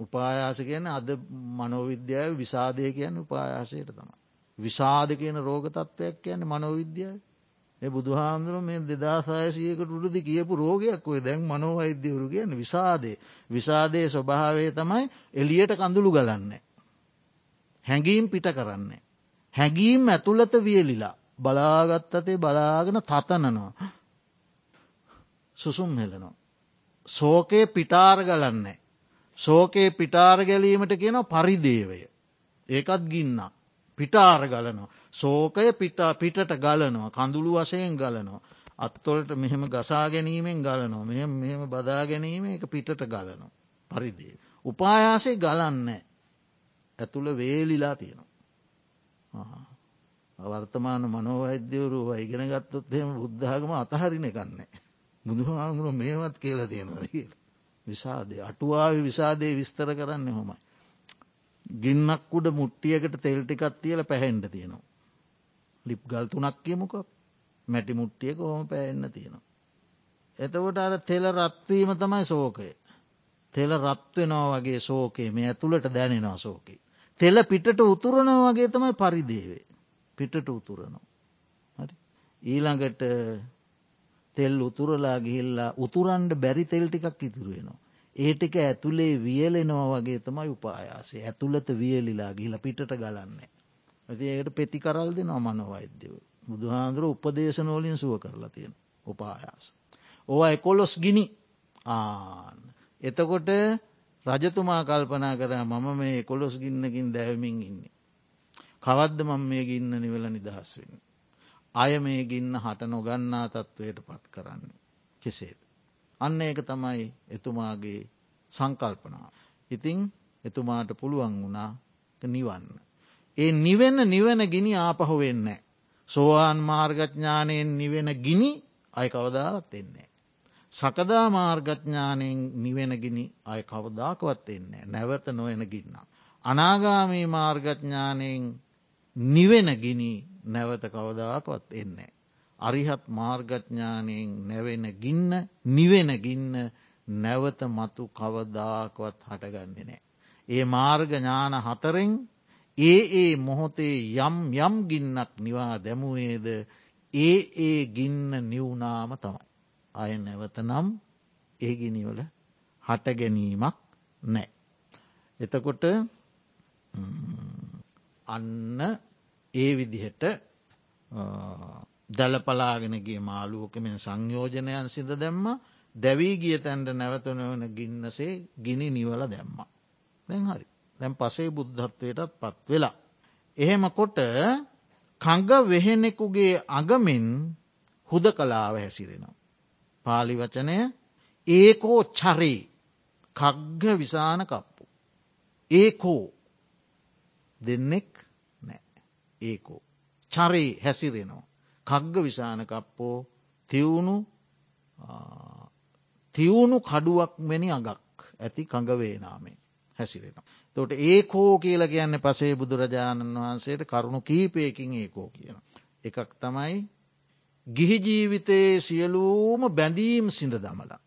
උපායාස කියන අද මනෝවිද්‍යාව විසාධය කියන උපායාසයට තම. විසාධ කියන රෝග තත්ත්වයක් කියන මනෝවිද්‍යාව ඒ බුදුහාන්දුර මේ දෙදාසායසයකට උරුදි කියපු රෝගයක් ඔය දැන් මනෝවෛද්‍යවරු කියන විසාදේ විසාදය ස්වභාවය තමයි එලියට කඳුළු ගලන්න. හැඟීම් පිට කරන්න. හැඟීම් ඇතුළත වියලිලා බලාගත්තතේ බලාගෙන තතනනවා. සුසුම් හෙලනවා. සෝකයේ පිටාර ගලන්නේ. සෝකයේ පිටාර ගැලීමට කියන පරිදේවය. ඒකත් ගින්නා. පිටාර ගලනවා. සෝකය පිටා පිටට ගලනවා කඳුළු වසයෙන් ගලනවා. අත්තොලට මෙහෙම ගසා ගැනීමෙන් ගලනවා මෙ මෙහෙම බදා ගැනීම එක පිටට ගලනවා. පරිදේ. උපායාසේ ගලන්න ඇතුළ වේලිලා තියෙනවා. වර්තමාන මනෝවෛද්‍යවරු ඉගෙන ගත්තොත් එහෙම බුද්ධාගම අතහරින කන්නේ. බුදුහාමුදුරුව මේවත් කියලා තියෙනවා කියල. විසාදය අටුවාව විසාදය විස්තර කරන්න හොමයි. ගින්නක් උඩ මුට්ටියකට තෙල් ටිකත් තියල පැහැන්ඩ තියෙනවා. ලිප් ගල් තුනක් කියමුක මැටි මුට්ටියක හොම පැවෙන්න තියෙනවා. එතකොට අර තෙල රත්වීම තමයි සෝකය. තෙල රත්වෙනවා වගේ සෝකේ මේ ඇතුළට දැනෙනවා සෝකේ. තෙල පිටට උතුරනව වගේ තමයි පරිදේවේ. පිටට උතුරනවා. ඊළඟට තෙල් උතුරලා ගිහිල්ලා උතුරන්ඩ බැරි තෙල් ටිකක් ඉතුරුවෙනවා. ඒ ටික ඇතුළේ වියලෙනවා වගේ තමයි උපායාසේ ඇතුළත වියලිලා ගිහිල පිටට ගලන්නේ. ඇති ඒයට පෙති කරල් දෙනවා මනොවෛද්‍යව. බුදුහාන්දුර උපදේශනෝලින් සුව කරලා තියෙන උපායාස. ඕවා එකොලොස් ගිනි ආන්න. එතකොට රජතුමා කල්පනා කර මම මේ කොළොස් ගින්නකින් දැවමින් ඉන්නේ. කවද්ද මම මේ ගින්න නිවල නිදහස් වෙන්න. අය මේ ගින්න හට නොගන්නා තත්ත්වයට පත් කරන්නේ. කෙසේද. අන්න ඒක තමයි එතුමාගේ සංකල්පනා. ඉතිං එතුමාට පුළුවන් වුණා නිවන්න. ඒ නිවෙන්න නිවෙන ගිනි ආපහු වෙන්න. සෝවාන් මාර්ගඥානයෙන් නිවෙන ගිනි අය කවදාවත් එන්නේ. සකදා මාර්ගඥානයෙන් නිවෙන ගිනි අය කවදාකවත් එන්නේ නැවත නොයන ගින්න. අනාගාමී මාර්ගඥානයෙන් නිවෙන ගිනි නැවත කවදාකවත් එන්නේ. අරිහත් මාර්ගඥානයෙන් නැවෙන ගින්න නිවෙන ගින්න නැවත මතු කවදාකවත් හටගන්නේ නෑ. ඒ මාර්ගඥාන හතරෙන් ඒ ඒ මොහොතේ යම් යම් ගින්නක් නිවා දැමුවේද ඒ ඒ ගින්න නිවුනාම තමයි. අය නැවත නම් ඒගිනිවල හට ගැනීමක් නෑ. එතකොට අන්න ඒ විදිහට දැලපලාගෙනගේ මාලුවකමෙන් සංයෝජනයන් සිද දැම්ම දැවී ගිය තැන්ට නැවතනවන ගින්නසේ ගිනි නිවල දැම්ම. දැන් හරි දැන් පසේ බුද්ධත්වයටත් පත් වෙලා. එහෙම කොට කඟ වෙහෙනෙකුගේ අගමෙන් හුද කලාව හැසිරෙනවා. පාලි වචනය ඒකෝ චරේ කග්ග විසාන කප්පු. ඒකෝ දෙන්නෙක් නෑ ඒකෝ. චරේ හැසිරෙනවා. කග්ග විසානකප්පෝ තිවුණු තිවුණු කඩුවක් මෙනි අගක් ඇති කඟවේනාමෙන් හැසිරෙනවා. තොට ඒකෝ කියල කියන්න පසේ බුදුරජාණන් වහන්සේට කරුණු කීපයකින් ඒකෝ කියන. එකක් තමයි ගිහි ජීවිතයේ සියලූම බැඳීම් සිඳ දමලා.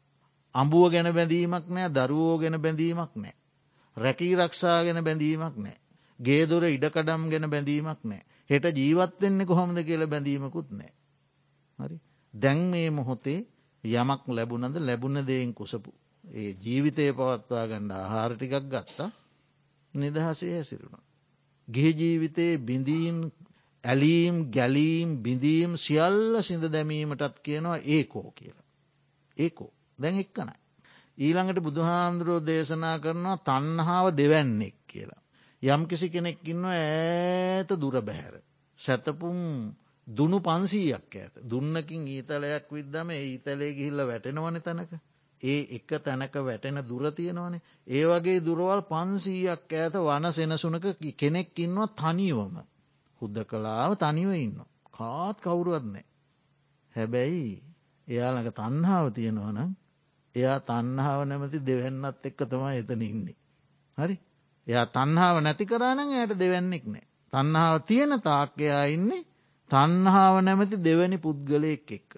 අඹුව ගැන බැඳීමක් නෑ දරුවෝ ගැන බැඳීමක් නෑ. රැකී රක්ෂා ගැන බැඳීමක් නෑ. ගේදොර ඉඩකඩම් ගැන බැඳීමක් නෑ. හෙට ජීවත්වෙන්නේ කොහොමද කියල බැඳීමකුත් නෑ. හරි දැන් මේ මොහොතේ යමක් ලැබුණද ලැබුණ දෙයෙන් කුසපු. ඒ ජීවිතය පවත්වා ගණ්ඩ ආහාරටිකක් ගත්තා නිදහසේ හැසිරුණ. ගේ ජීවිතයේ බිඳීම් ඇලීම් ගැලීම් බිඳීම් සියල්ල සිඳ දැමීමටත් කියනවා ඒකෝ කියලා. ඒකෝ දැන් එක්කනයි. ඊළඟට බුදුහාන්දුරෝ දේශනා කරනවා තන්හාාව දෙවැන්නෙක් කියලා. යම් කිසි කෙනෙක්කින්න ඈත දුර බැහැර. සැතපුම් දුනු පන්සීයක් ඇත දුන්නකින් ඊතලයක් විද්දම ඊතලේ ගිහිල්ල වැටෙනවන තැනක. ඒ එක තැනක වැටෙන දුර තියෙනවනේ ඒ වගේ දුරවල් පන්සීයක් ඇත වන සෙනසුනක කෙනෙක් ඉන්නවා තනිවම. හුද්ද කලාව තනිව ඉන්න. කාත් කවුරුවත් නෑ. හැබැයි එයාළඟ තන්හාාව තියෙනවනම් එයා තන්හාාව නැමති දෙවන්නත් එක්ක තමයි එතන ඉන්නේ. හරි එයා තන්හාාව නැති කරානං එයට දෙවන්නෙක් නෑ. තන්හාාව තියෙන තාක්කයා ඉන්නේ තන්හාාව නැමති දෙවැනි පුද්ගලයෙක් එක්ක.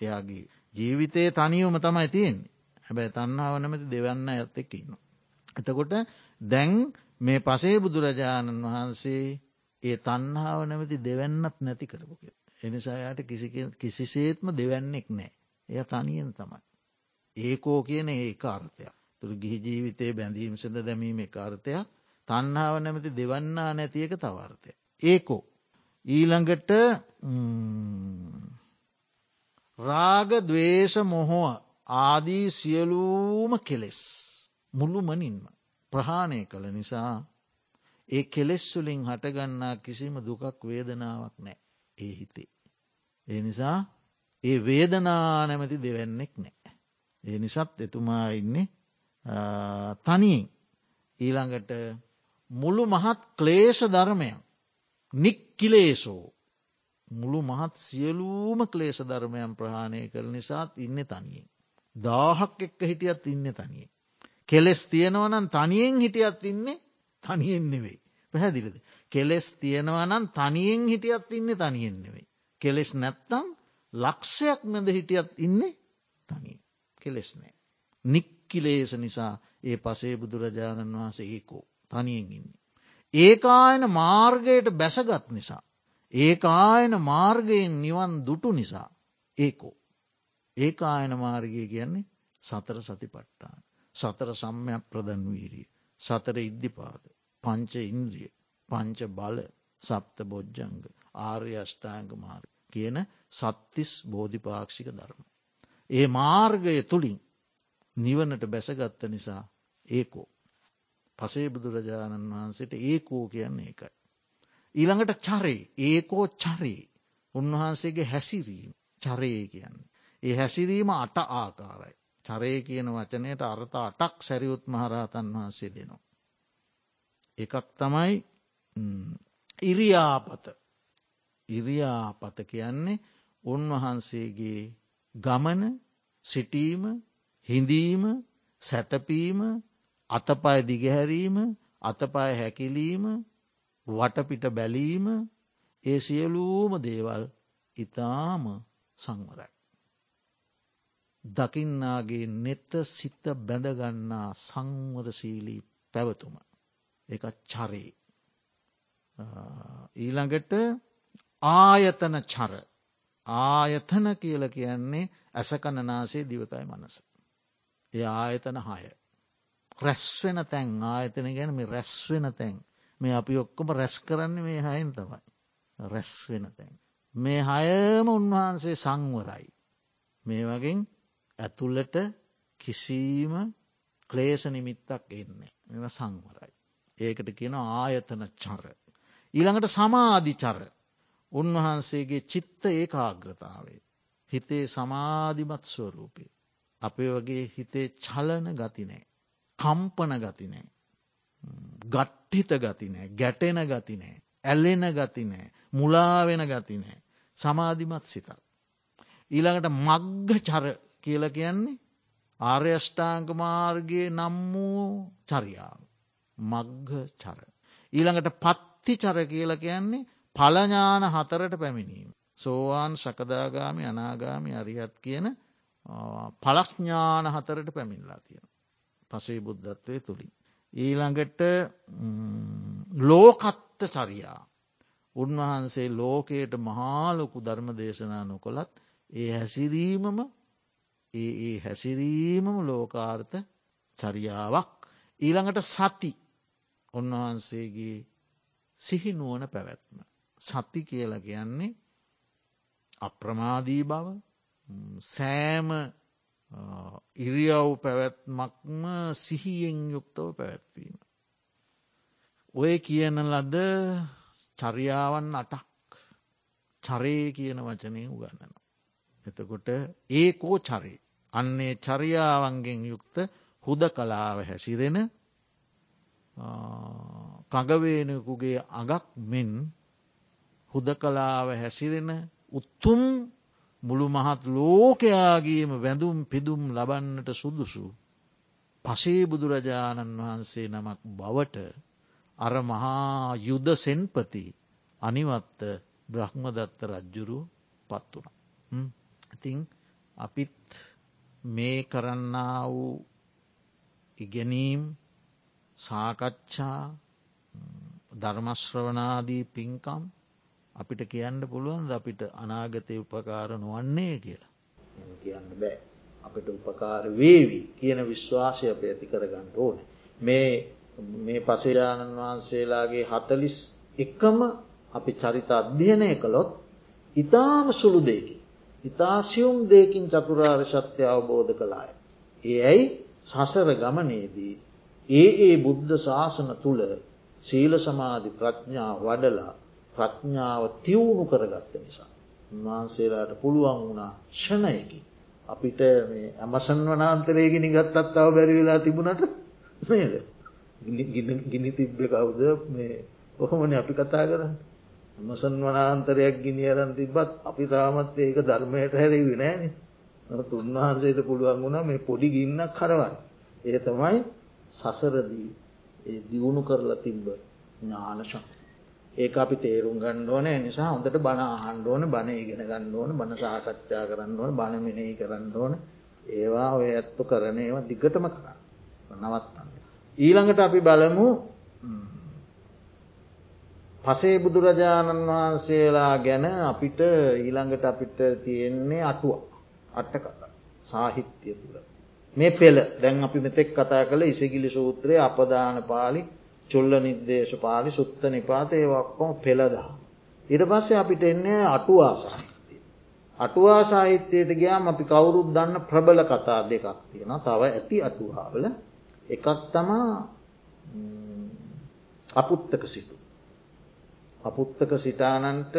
එයාගේ ජීවිතයේ තනියවම තමයි තියෙන්නේ හැබැයි තන්නාව නැමති දෙවන්න ඇත් එක්ක ඉන්න. එතකොට දැන් මේ පසේ බුදුරජාණන් වහන්සේ ඒ තන්හාාව නැමති දෙවන්නත් නැති කරපුක. එනිසායාට කිසිසේත්ම දෙවන්නෙක් නෑ. එය තනියෙන් තමයි. ඒකෝ කියන ඒ කාර්තයක්. තුර ගිහි ජීවිතයේ බැඳීම් සඳ දැමීම කාර්තයක් තන්හාාව නැමති දෙවන්නා නැතියක තවාර්තය. ඒකෝ. ඊළඟට රාග දවේශ මොහොව ආදී සියලූම කෙලෙස් මුළුමනින්ම ප්‍රහාණය කළ නිසා ඒ කෙලෙස්වලින් හටගන්නා කිසිම දුකක් වේදනාවක් නෑ ඒ හිතේ. ඒ නිසා ඒ වේදනා නැමති දෙවැන්නෙක් නෑ. ඒ නිසත් එතුමා ඉන්නේ තනියෙන් ඊළඟට මුළු මහත් ක්ලේෂ ධර්මයන් නික්කිලේසෝ මුළු මහත් සියලූම ක්ලේෂ ධර්මයන් ප්‍රහාණය කළ නිසාත් ඉන්න තනියෙන්. දාහක් එක්ක හිටියත් ඉන්න තනියෙන්. කෙලෙස් තියෙනවනම් තනියෙන් හිටියත් ඉන්නේ තනියෙන් නෙවෙයි. පැහැදිලිද. කෙලෙස් තියෙනවනම් තනියෙන් හිටියත් ඉන්න තනියෙන් නෙවෙයි. කෙලෙස් නැත්තං ලක්ෂයක් මැද හිටියත් ඉන්නේ තනිය. කෙලෙස් නෑ. නික්කිලේස නිසා ඒ පසේ බුදුරජාණන් වහස ඒකෝ තනියෙන් ඉන්නේ. ඒකායන මාර්ගයට බැසගත් නිසා. ඒකායන මාර්ගයෙන් නිවන් දුටු නිසා ඒකෝ. ඒකායන මාර්ගය කියන්නේ සතර සතිපට්ටාන. සතර සම්මයක් ප්‍රධන් වීරිය. සතර ඉද්ධිපාද. පංච ඉන්ද්‍රිය. පංච බල සප්ත බොජ්ජංග ආර්ය අෂ්ඨාංග මාර්ග කියන සත්තිස් බෝධිපාක්ෂික ධර්ම. ඒ මාර්ගය තුළින් නිවනට බැසගත්ත නිසා ඒකෝ. පසේ බුදුරජාණන් වහන්සේට ඒකෝ කියන්නේ එකයි. ඊළඟට චරේ ඒකෝ චරේ උන්වහන්සේගේ හැසිරීම චරයේ කියන්නේ. ඒ හැසිරීම අට ආකාරයි. චරය කියන වචනයට අර්ථ අටක් සැරියුත් මහරහතන් වහන්සේ දෙනවා. එකක් තමයි ඉරියාපත ඉරියාපත කියන්නේ උන්වහන්සේගේ ගමන සිටීම හිඳීම සැතපීම අතපය දිගහැරීම අතපය හැකිලීම වටපිට බැලීම ඒ සියලූම දේවල් ඉතාම සංවරයි. දකින්නාගේ නෙත සිත බැඳගන්නා සංවරශීලී පැවතුම එක චරේ. ඊළඟට ආයතන චර ආයතන කියල කියන්නේ ඇසකණනාසේ දිවකයි මනස. ඒ ආයතන හය. රැස්වෙන තැන් ආයතන ගැන මේ රැස්වෙන තැන් මේ අපි ඔක්කොම රැස් කරන්න මේ හයෙන් තමයි. රැස් වෙන තැන්. මේ හයම උන්වහන්සේ සංවරයි. මේ වගෙන් ඇතුල්ලට කිසිීම ක්ලේෂ නිමිත්තක් එන්නේ. මෙම සංවරයි. ඒකට කියන ආයතන චර. ඊළඟට සමාධිචර උන්වහන්සේගේ චිත්ත ඒ ආග්‍රතාවේ. හිතේ සමාධිමත් ස්වරූපේ. අපේ වගේ හිතේ චලන ගතිනෑ. කම්පන ගතිනෑ. ගට්ටිත ගතිනෑ ගැටෙන ගතිනෑ. ඇල්ලෙන ගතිනෑ මුලාවෙන ගතිනෑ. සමාධිමත් සිතක්. ඊළඟට මග්ග චර කියල කියන්නේ ආර්යෂ්ඨාංක මාර්ගයේ නම් වූ චරියාව. මග්ග චර. ඊළඟට පත්ති චර කියල කියන්නේ පලඥාන හතරට පැමිණීම. සෝවාන් සකදාගාමි අනාගාමි අරිහත් කියන පලක්ඥාන හතරට පැමිණලා තියෙන. පසේ බුද්ධත්වය තුළින්. ඊළඟට ලෝකත්ත චරියා. උන්වහන්සේ ලෝකයට මහාලොකු ධර්ම දේශනා නොකොළත් ඒ හැසිරීමම ඒ ඒ හැසිරීමම ලෝකාර්ථ චරියාවක් ඊළඟට සති උන්වහන්සේගේ සිහිනුවන පැවැත්ම. සති කියල කියන්නේ අප්‍රමාදී බව සෑම ඉරියව් පැවැත්මක්ම සිහියෙන් යුක්තව පැවැත්වීම. ඔය කියන ලද චරියාවන් අටක් චරේ කියන වචනය උගන්නන. එතකොට ඒකෝ චරේ. අන්නේ චරියාවන්ගෙන් යුක්ත හුද කලාව හැසිරෙන කඟවේනකුගේ අගක් මෙන් හුද කලාව හැසිරෙන උත්තුම් මුළු මහත් ලෝකයාගේම වැඳුම් පිදුම් ලබන්නට සුදුසු. පසේ බුදුරජාණන් වහන්සේ නමක් බවට අර මහා යුද සෙන්පති අනිවත්ත බ්‍රහ්මදත්ත රජ්ජුරු පත් වුණ. ඉතිං අපිත් මේ කරන්න වූ ඉගැනීම් සාකච්ඡා ධර්මශ්‍රවනාදී පින්කම් අපිට කියන්න පුළුවන් අපිට අනාගතය උපකාර නොවන්නේ කියලා. කියන්න බෑ. අපිට උපකාර වේවි කියන විශ්වාසය අප ඇති කරගන්න ඕන. මේ මේ පසේජාණන් වහන්සේලාගේ හතලිස් එකම අපි චරිත අධ්‍යයනය කළොත් ඉතාම සුළු දෙකි. ඉතාසියුම් දෙකින් චතුරාර් සත්‍ය අවබෝධ කළාය. ඒ ඇයි සසර ගමනේදී ඒ ඒ බුද්ධ ශාසන තුළ සීල සමාධි ප්‍රඥා වඩලා ප්‍රඥාව තිවුණු කරගත්ත නිසා. උන්වහන්සේලාට පුළුවන් වුණා ෂණයකි. අපිට මේ ඇමසන් වනාන්තරයගෙන ගත්තත් අව බැරි වෙලා තිබුණට නේද. ගිනි තිබ්බ කවුද මේ ඔහොමන අපි කතා කරන්න. මසන් වනාන්තරයක් ගිනි අරන් තිබත් අපි තාමත් ඒක ධර්මයට හැරවි නෑන තුන්වහන්සේට පුළුවන් වුණා මේ පොඩි ගින්නක් කරවන්න. ඒ තමයි සසරදී ඒ දියුණු කරලා තිබ්බ ඥානශක්. ඒ අපි තේරුම් ගන්න ඕන නිසා හොඳට බණ ආහන්්ඩෝන බණ ඉගෙන ගන්න ඕන බණ සාකච්ඡා කරන්න ඕන බණ මෙනෙහි කරන්න ඕන ඒවා ඔය ඇත්තු කරන ඒවා දිගටම කරන්න නවත්තන්න. ඊළඟට අපි බලමු පසේ බුදුරජාණන් වහන්සේලා ගැන අපිට ඊළඟට අපිට තියෙන්නේ අටුව අට්ට කතා සාහිත්‍යය තුළ. මේ පෙළ දැන් අපි මෙතෙක් කතා කළ ඉසගිලි සූත්‍රය අපදාන පාලි චුල්ල නිර්දේශ පාලි සුත්ත නිපාතය වක්කොම පෙළදා. ඉට පස්සේ අපිට එන්නේ අටුවා සාහිත්‍යය. අටුවා සාහිත්‍යයට ගයාම අපි කවුරුත් දන්න ප්‍රබල කතා දෙකක් තියෙන තව ඇති අටුවාවල එකක් තමා අපුත්තක සිටු. අපුත්තක සිටානන්ට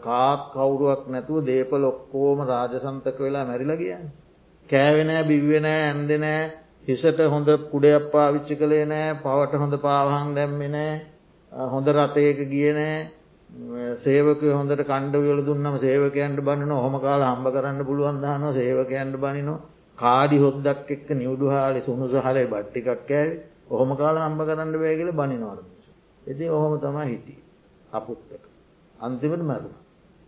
කාත් කවුරුවක් නැතුව දේපල ඔක්කෝම රාජසන්තක වෙලා මැරිලගියන්. කෑවෙනෑ බිව්වෙනෑ ඇන්දනෑ හිසට හොඳ කුඩයක් පාවිච්චි කළේ නෑ පවට හොඳ පාවහන් දැම්මෙනෑ හොඳ රතයක ගියනෑ සේවක හොඳට කණ්ඩවියල දුන්නම සේවකයන්ට බනින හොම කාල හම්බ කරන්න පුළුවන්දාන සේවකයන්ට බනිනො කාඩි හොද්දක් එක්ක නිවඩු හාලි සුණුස හලේ බට්ටිකක් ඇෑ ඔහොම කාල හම්බ කරන්න බෑගල බනිනවල එති ඔහොම තමා හිටිය. අපුත්තක අන්තිමට මැරුණ.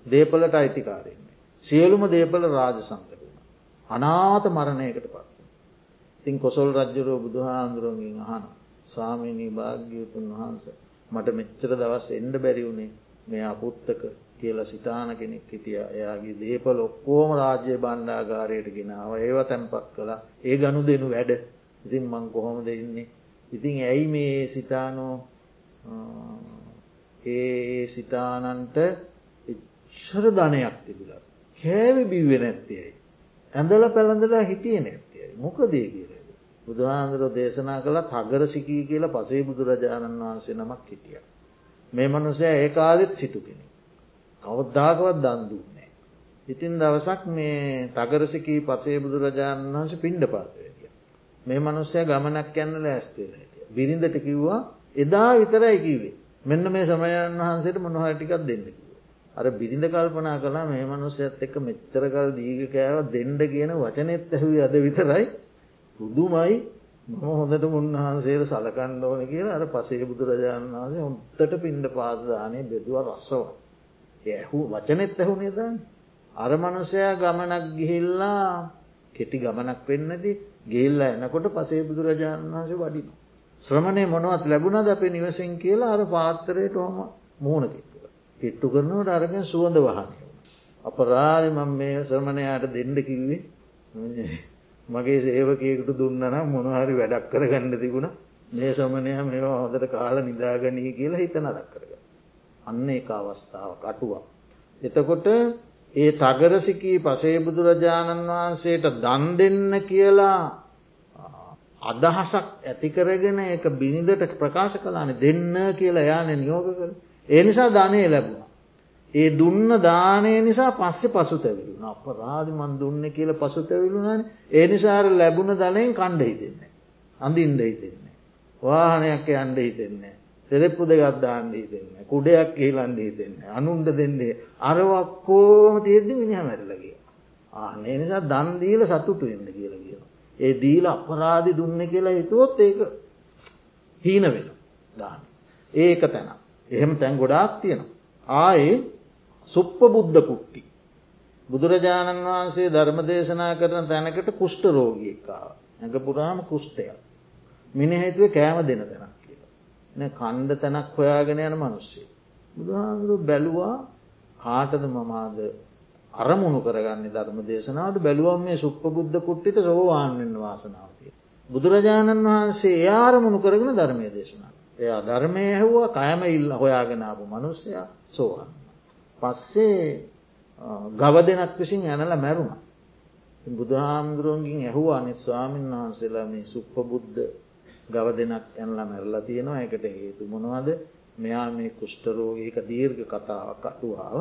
දේපලට අයිතිකාරන්නේ සියලුම දේපල රාජසන්තක වුණ. අනාත මරණයකට පත් තින් කොසොල් රජ්ජුරුව බුදුහාන්දුරුවන්ගින් අහන ස්වාමීනී භාග්‍යයතුන් වහන්ස මට මෙච්චර දවස් එන්ඩ බැරිවුණේ මේ අපුත්තක කියලා සිතාන කෙනෙක් හිටිය. එයාගේ දේපල ඔක්කෝම රාජ්‍ය බණ්ඩාගාරයට ගෙනාව. ඒව තැන්පත් කළා. ඒ ගණු දෙනු වැඩ. ඉතින් මං කොහොම දෙන්නේ ඉතින් ඇයි මේ සිතානෝ? ඒ සිතානන්ට එච්චර ධනයක් තිබුල කෑවි බිව්වෙ නැත්තයයි ඇඳල පැළඳලා හිටිය නැත්තයයි මොකදේ කියල? බුදුහාන්දුර දේශනා කළ තගර සිකී කියලා පසේ බුදුරජාණන් වහන්සේ නමක් හිටිය. මේ මනුසය ඒ කාලෙත් සිටු කෙනෙ. කවද්දාකවත් දන්දුන්නේ. ඉතින් දවසක් මේ තගරසිකී පසේ බුදුරජාණන් වහන්ස පිණ්ඩ පාතවැටිය. මේ මනුස්සය ගමනක් යන්න ලෑස්තේල හිටිය. බිරිඳට කිව්වා එදා විතරයි කිවේ. මෙන්න මේ සමයන් වහන්සේට මොනහටිකක් දෙන්නකිව. අර බිරිඳ කල්පනා කලා මේ මනුස්සයත් එක්ක මෙච්චරකල් දීග කෑව දෙන්ඩ කියන වචනෙත් ඇහුව අද විතරයි පුදුමයි මම හොඳට උන්වහන්සේට සලකණ්ඩ ඕන කියලා අර පසේ බුදුරජාණන් වහන්සේ උන්තට පින්ඩ පාදදානය බෙදුව රස්සව. ඇහු වචනෙත් ඇහුනේ දන්න. අර මනුසයා ගමනක් ගිහිල්ලා කෙටි ගමනක් වෙන්නද ගේල්ලා එනකොට පසේ බුදුරජාණන් වහන්සේ වඩින. ශ්‍රමණය මොනවත් ලැබුණද අපේ නිවසෙන් කියලා අර පාත්තරයට හොම මූුණ කෙට්ටුව. කෙට්ටු කරනවට අරගෙන සුවඳ වහනය. අපරාධ මම මේ ශ්‍රමණයාට දෙන්න කිව්වේ මගේ සේවකයකුට දුන්නනම් මොනහරි වැඩක් කරගන්න තිබුණ මේ සමනය මේවා හොදට කාල නිදාගනී කියලා හිත නරක් කරග. අන්න එක අවස්ථාව කටුවා. එතකොට ඒ තගරසිකී පසේබුදුරජාණන් වහන්සේට දන් දෙන්න කියලා අදහසක් ඇතිකරගෙන එක බිනිදට ප්‍රකාශ කලාන දෙන්න කියලා යාන නියෝග කර. ඒ නිසා ධනය ලැබුණ. ඒ දුන්න දානය නිසා පස්සෙ පසු තැවිලුණ අප රාධිමන් දුන්න කියල පසු තැවිලුණන ඒ නිසාර ලැබුණ දනයෙන් කණ්ඩ හිතෙන්නේ. අඳින්ඩ හිතෙන්නේ. වාහනයක් අන්ඩ හිතෙන්නේ. සෙරෙප්පු දෙගත්දාන්න හිතෙන්නේ. කුඩයක් කියලන්ඩ හිතෙන්නේ. අනුන්ට දෙන්නේ. අරවක්කෝම තියෙද්දි මිනිහ මැරලගේ. ආනේ නිසා දන්දීල සතුටු එන්න කියල කියන. ඒ දීල අපරාධි දුන්න කියලා හිතුවොත් ඒක හීන වෙන දාන. ඒක තැන. එහෙම තැන් ගොඩාක් තියෙනවා. ආයේ සුප්ප බුද්ධ කුට්ටි. බුදුරජාණන් වහන්සේ ධර්ම දේශනා කරන තැනකට කුෂ්ට රෝගියකාව. ඇඟ පුරාම කුෂ්ටයක්. මිනිහෙතුව කෑම දෙන තැනක් කියලා. කණ්ඩ තැනක් හොයාගෙන යන මනුස්සේ. බුදුහාදුරු බැලුවා කාටද මමාද අරමුණු කරගන්න ධර්ම දේශනාවට බැලුවම් මේ සුප්ප බුද්ධ කුට්ටිට සෝවාන්ෙන් වාසනාවතිය. බුදුරජාණන් වහන්සේ යාරමුණු කරගෙන ධර්මය දේශනා. එයා ධර්මය ඇහුවා කයම ඉල්ල හොයාගෙනාපු මනුස්සයා සෝවන්න. පස්සේ ගව දෙනක් විසින් ඇනල මැරුණ. බුදුහාමුදුරුවන්ගින් ඇහුවා අනි ස්වාමීන් වහන්සේලා මේ සුප්ප බුද්ධ ගව දෙනක් ඇනලා මැරලා තියෙනවා. එකට හේතු මොනවද? මෙයා මේ කුෂ්ටරෝගයක දීර්ඝ කතාවක් කටුවාව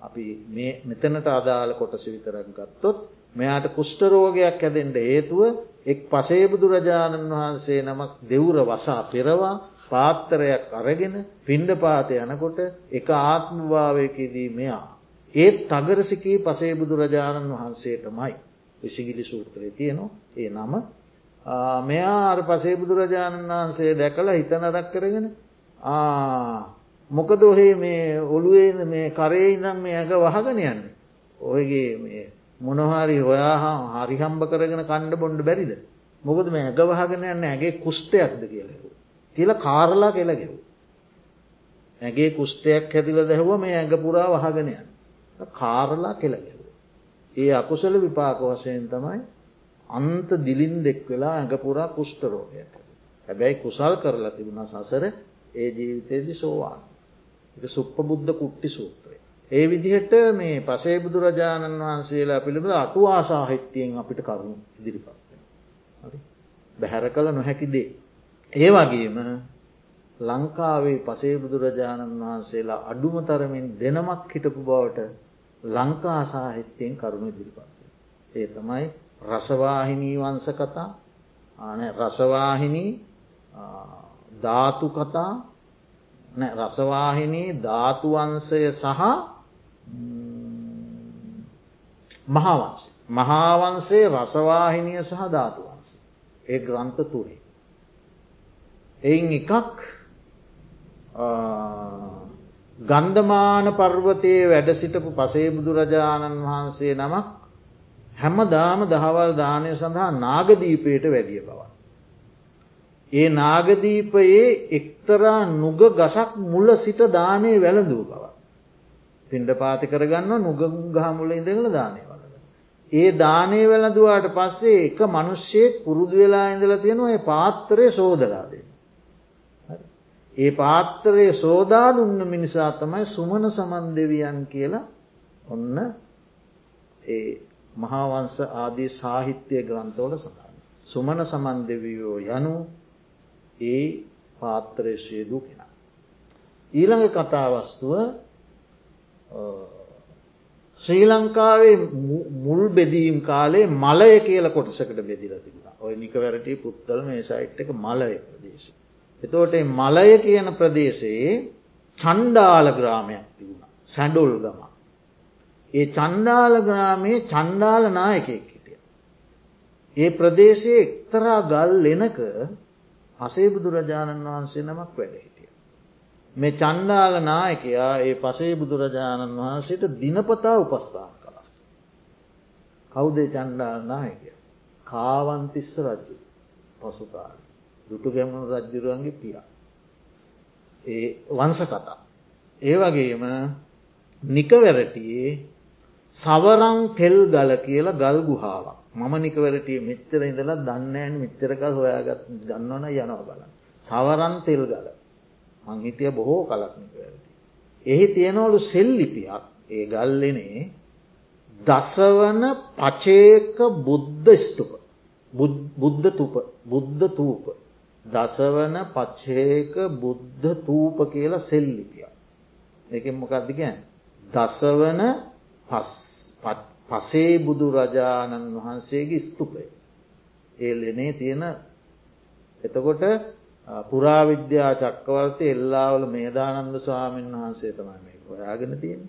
අපි මේ මෙතනට අදාළ කොටස විතරක් ගත්තොත් මෙයාට කුෂ්ටරෝගයක් ඇදෙන්ට හේතුව එක් පසේබුදුරජාණන් වහන්සේ නමක් දෙවුර වසා පෙරවා පාත්තරයක් අරගෙන පින්ඩ පාත යනකොට එක ආත්මභාවයකදී මෙයා. ඒත් තගරසිකී පසේ බුදුරජාණන් වහන්සේටමයි විසිගිලි සූත්‍රය තියනවා ඒ නම මෙයා අර පසේ බුදුරජාණන් වහන්සේ දැකලා හිතනරක් කරගෙන මොකද ඔහේ මේ ඔළුවේ මේ කරේ ඉනම් මේ ඇඟ වහගෙන යන්නේ. ඔයගේ මේ මොනහරි හොයා හරිහම්බ කරගෙන කණ්ඩ බොන්්ඩ බැරිද. මොකද මේ ඇඟ වහගෙන යන්න ඇගේ කුෂ්ටයක්ද කියලෙකු. කියල කාරලා කෙලගෙව්. ඇගේ කුෂ්ටයක් හැතිල දැහුව මේ ඇඟ පුරා වහගෙනයන්. කාරලා කෙලගෙව. ඒ අකුසල විපාක වශයෙන් තමයි අන්ත දිලින් දෙක් වෙලා ඇඟපුරා කුෂ්ටරෝගයට. හැබැයි කුසල් කරලා තිබුණ සසර ඒ ජීවිතයේදි සෝවාන්. එක සුප්ප බුද්ධ කුට්ටි සූත්‍රය. ඒ විදිහට මේ පසේ බුදුරජාණන් වහන්සේලා පිළිබඳ අටු ආසාහිත්‍යයෙන් අපිට කරුණු ඉදිරිපත්. බැහැර කළ නොහැකි දේ. ඒ වගේම ලංකාවේ පසේ බුදුරජාණන් වහන්සේලා අඩුම තරමින් දෙනමක් හිටපු බවට ලංකා සාහිත්‍යයෙන් කරුණු දිරිපත්. ඒ තමයි රසවාහිනී වංස කතා ආන රසවාහිනී ධාතු කතා රසවාහිනී ධාතුවන්සය සහ මහාවන්සේ. මහාවන්සේ රසවාහිනිය සහ ධාතුවන්ස. ඒ ග්‍රන්ථ තුරේ. එයින් එකක් ගන්ධමාන පර්වතයේ වැඩ සිටපු පසේ බුදුරජාණන් වහන්සේ නමක් හැම දාම දහවල් දානය සඳහා නාගදීපයට වැඩිය බව. ඒ නාගදීපයේ එක්තරා නුග ගසක් මුල සිට දානය වැළඳූ බව. පින්ඩ පාති කරගන්න නුග ගහමුල ඉඳගල දානය වලද. ඒ දානය වැළඳවාට පස්සේ එක මනුෂ්‍යයෙක් පුරුදු වෙලා ඉඳල තියෙනවා පාත්තරය සෝදලාදේ. ඒ පාත්තරයේ සෝදා දුන්න මිනිසා තමයි සුමන සමන් දෙවියන් කියලා ඔන්න ඒ මහාවංස ආදී සාහිත්‍යය ග්‍රන්ථවල සඳහන්. සුමන සමන් දෙවියෝ යනු ඒ පාත්‍රේශයදු කෙන. ඊළඟ කතාවස්තුව ශ්‍රී ලංකාවේ මුල් බෙදීම් කාලේ මලය කියල කොටසකට බෙදිල තිබුණ ඔය නිකවැරටි පුත්තල මේ සයිට් එක මලය ප්‍රදේශ. එතෝට මලය කියන ප්‍රදේශයේ චණ්ඩාල ග්‍රාමයක් තිබුණ සැඩුල් ගම. ඒ චණ්ඩාල ග්‍රාමයේ චණ්ඩාල නායකෙක් හිටිය. ඒ ප්‍රදේශයේ එක්තරා ගල් ලෙනක අසේ බුදුරජාණන් වහන්සේ නමක් වැඩ හිටිය. මේ චණ්ඩාල නායකයා ඒ පසේ බුදුරජාණන් වහන්සේට දිනපතා උපස්ථාන කළා. කෞදේ චණ්ඩාල නායකය. කාවන්තිස්ස රජ්ජු පසුකාල. දුටු ගැමුණු රජ්ජුරුවන්ගේ පියා. ඒ වංස කතා. ඒ වගේම නිකවැරටියේ සවරං තෙල් ගල කියලා ගල් ගුහාාවක් මම නිකවැරටිය මෙච්චර ඉඳලා දන්නෑන් මෙච්චරකල් හොයාගත් දන්නවන යනවා බල. සවරන් තෙල් ගල මං හිටිය බොහෝ කලක් නිකවැරටි. එහි තියෙනවලු සෙල්ලිපියක් ඒ ගල්ලනේ දසවන පචේක බුද්ධ ස්තුප බුද්ධ තුප බුද්ධ තූප දසවන පච්චේක බුද්ධ තූප කියලා සෙල්ලිපිය. එක මොකක්දි ගැන්. දසවන පසේ බුදු රජාණන් වහන්සේගේ ස්තුපය. ඒලනේ තියෙන එතකොට පුරාවිද්‍යා චක්කවර්තය එල්ලාවල මේදානන්ද ස්වාමීන් වහන්සේ තමයි මේ හොයාගෙන තියෙන.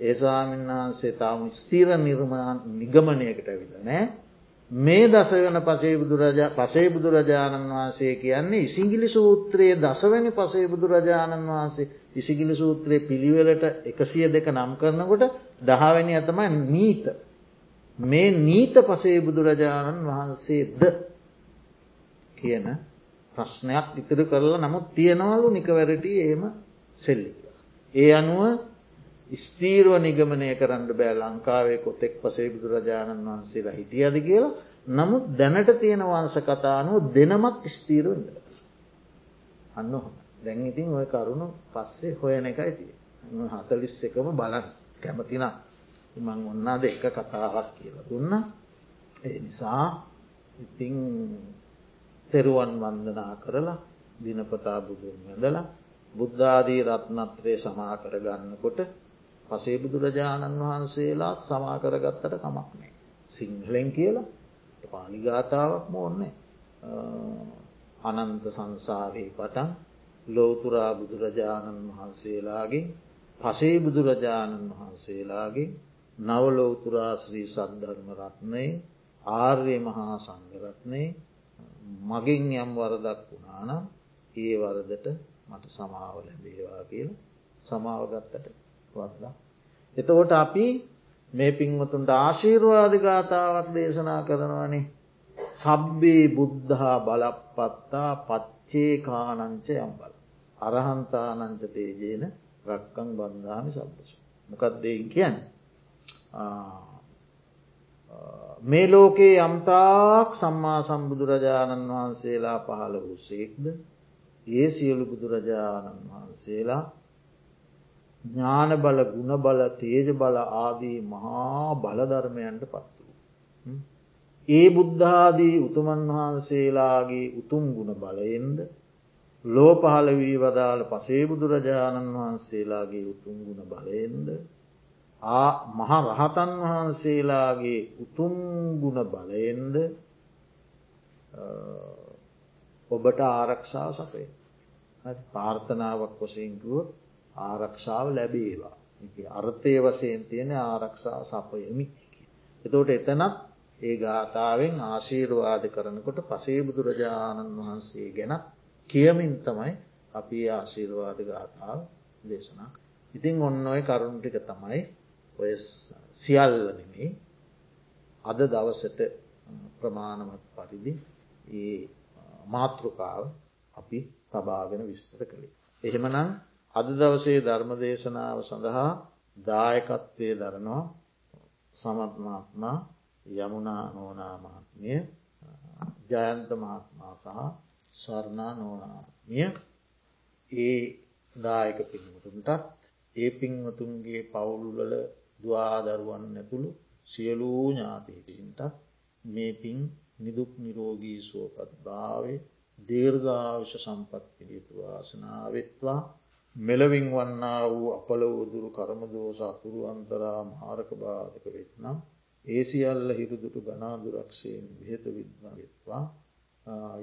ඒ ස්වාමීන් වහන්සේ තාම ස්තීර නිර්මාණ නිගමනයකට ඇවිල නෑ මේ දසවන පසේ බුදුරජාණන් වහන්සේ කියන්නේ ඉසිගිලි සූත්‍රයේ දසවැනි පසේ බුදුරජාණන් වහන්සේ ඉසිගිලි සූත්‍රයේ පිළිවෙලට එකසිය දෙක නම් කරනකොට දහවැනි ඇතමයි නීත. මේ නීත පසේ බුදුරජාණන් වහන්සේද කියන ප්‍රශ්නයක් ඉතිරි කරලා නමුත් තියෙනවලු නිකවැරටි ඒම සෙල්ලි. ඒ අනුව ස්තීරව නිගමනය කරන්න බෑ ලංකාවේ කොතෙක් පසේ බුදුරජාණන් වහන්සේලා හිටියද කියලා. නමුත් දැනට තියෙන වංස කතානුව දෙනමක් ස්තීරවෙද. අන්න හො දැන් ඉතින් ඔය කරුණු පස්සේ හොයන එකයි තිය. හතලිස් එකම බලන් කැමතිනම් මං ඔන්නාද එක කතාවක් කියලා දුන්න. ඒ නිසා ඉතිං තෙරුවන් වන්දනා කරලා දිනපතා බුදුන් වැඳලා බුද්ධාදී රත්නත්‍රය සමා කරගන්නකොට පසේ බුදුරජාණන් වහන්සේලාත් සමා කරගත්තට කමක් නෑ. සිංහලෙන් කියලා පාලිගාතාවක්ම ඔන්නේ අනන්ත සංසාරයේ පටන් ලෝතුරා බුදුරජාණන් වහන්සේලාගේ පසේ බුදුරජාණන් වහන්සේලාගේ නවලෝතුරාශ්‍රී සද්ධර්ම රත්නය ආර්ය මහා සංගරත්නය මගින් යම් වරදක් වුණානම් ඒ වරදට මට සමාව ලැබේවා කියල සමාවගත්තට වරදක්. එතකොට අපි මේ පින්වතුන්ට ආශීර්වාධගාථාවක් දේශනා කරනවනේ සබ්බේ බුද්ධහා බලපත්තා පච්චේ කානංච යම්බල. අරහන්තානංච තේජේන රක්කං බන්ධාමි සබ්බස. මොකක්දයෙන් කියන්න. මේ ලෝකයේ යම්තාක් සම්මා සම්බුදුරජාණන් වහන්සේලා පහළ වූ සේක්ද ඒ සියලු බුදුරජාණන් වහන්සේලා ඥාන බල ගුණ බල තේජ බල ආදී මහා බලධර්මයන්ට පත් වූ. ඒ බුද්ධාදී උතුමන් වහන්සේලාගේ උතුම් ගුණ බලයෙන්ද ලෝ පහළ වී වදාළ පසේ බුදුරජාණන් වහන්සේලාගේ උතුම් ගුණ බලයෙන්ද ආ මහ රහතන් වහන්සේලාගේ උතුම් ගුණ බලයෙන්ද ඔබට ආරක්ෂා සපේ පාර්ථනාවක් කොසිංකුවත් ආරක්ෂාව ලැබේවා. අර්ථය වසයෙන් තියෙන ආරක්ෂා සපයමි. එතෝට එතනත් ඒ ගාථාවෙන් ආශීරවාද කරනකොට පසේ බුදුරජාණන් වහන්සේ ගැන කියමින් තමයි අපි ආශීර්වාද ගාථාව දේශනා. ඉතිං ඔන්න ඔය කරුණු ටික තමයි ඔය සියල්ලනෙමේ අද දවසට ප්‍රමාණමත් පරිදි ඒ මාතෘකාව අපි තබාගෙන විස්තර කළේ. එහෙමනම් අද දවසේ ධර්ම දේශනාව සඳහා දායකත්වය දරනවා සමත්මාත්මා යමුණා නෝනාමාත්මිය ජයන්ත මහත්මා සහ සරණා නෝනාත්මිය ඒ දායක පින්වතුන්ටත් ඒ පින්වතුන්ගේ පවුල්වල දවාදරුවන් ඇතුළු සියලූ ඥාතීටන්ටත් මේ පින් නිදුක් නිරෝගී සුවපත් භාවය දීර්ඝාවිශ සම්පත් පිළිතු වාසනාවෙත්වා මෙලවින් වන්නා වූ අපල වූදුරු කරමදෝස අතුරු අන්තරා මාරක බාධක වෙත්නම් ඒ සියල්ල හිරුදුටු ගනාදුරක්ෂයෙන් විහත විද්වාගත්වා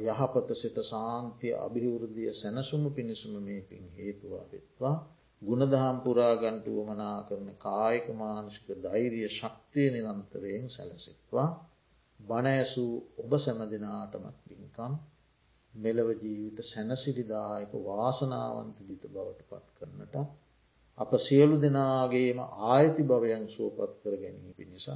යහපත සිත සාන්තිය අභිවෘද්ධිය සැනසුම පිණිසුම මේ පින් හේතුවා වෙත්වා. ගුණදහම් පුරාගන්ටුව මනා කරන කායක මානෂික ධෛරිය ශක්තිය නිරන්තරයෙන් සැලසිත්වා. බණඇසූ ඔබ සැමදිනාටමත් පින්කම් මෙලව ජීවිත සැනසිරිදායක වාසනාවන්ත ජිත බවට පත් කරනට අප සියලු දෙනාගේම ආයති භවයන් සුවපත් කර ගැනීම පිණිසක්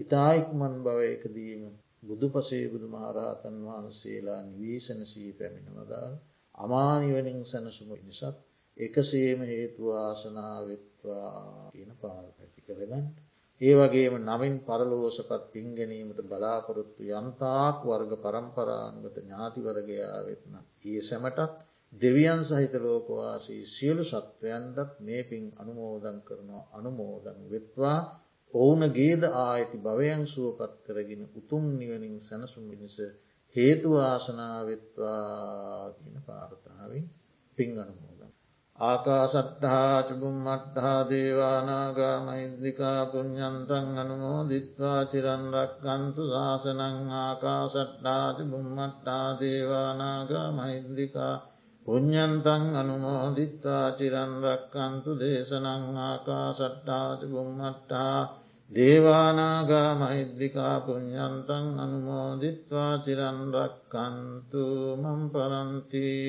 ඉතායික්මන් භවයකදීම බුදු පසේ බුදු මහරහතන් වහන්සේලා නිවීසනසී පැමිණවදාල් අමානිවනින් සැනසුම නිසත් එකසේම හේතුවාසනාවෙත්වා කියන පාර ඇති කරගන්න. ඒ වගේම නමින් පරලෝසපත් පින් ගැනීමට බලාපොරොත්තු යන්තාක් වර්ග පරම්පරාන්ගත ඥාතිවරගයා වෙත්න. ඒ සැමටත් දෙවියන් සහිත ලෝකවාසී සියලු සත්වයන්ටත් මේ පින් අනුමෝදන් කරනවා අනුමෝදන් වෙත්වා ඔවුන ගේද ආයිති භවයන් සුවපත් කරගෙන උතුම් නිවනින් සැනසුම් මිනිස හේතුවාසනාවෙත්වා කියන පාර්තාවෙන් පින් අනුමෝදන්. ආකාසට්ටහා චුබුම්මට්ටහා දේවානාගාමෛද්දිකා පුුණ්ඥන්තන් අනුමෝ දිත්වා චිරන්රක්කන්තු ශාසනං ආකාසට්ටා චුබුම්මට්ටා දේවානාගා මෛද්දිකා පුුණ්ඥන්තන් අනුමෝ දිත්වා චිරන්රක්කන්තු දේශනං ආකාසට්ටාච බුම්මට්ටා දේවානාගා මෛද්දිකා පුුණ්ඥන්තන් අනුමෝදිත්වා චිරන්රක්කන්තු මම් පරන්තිී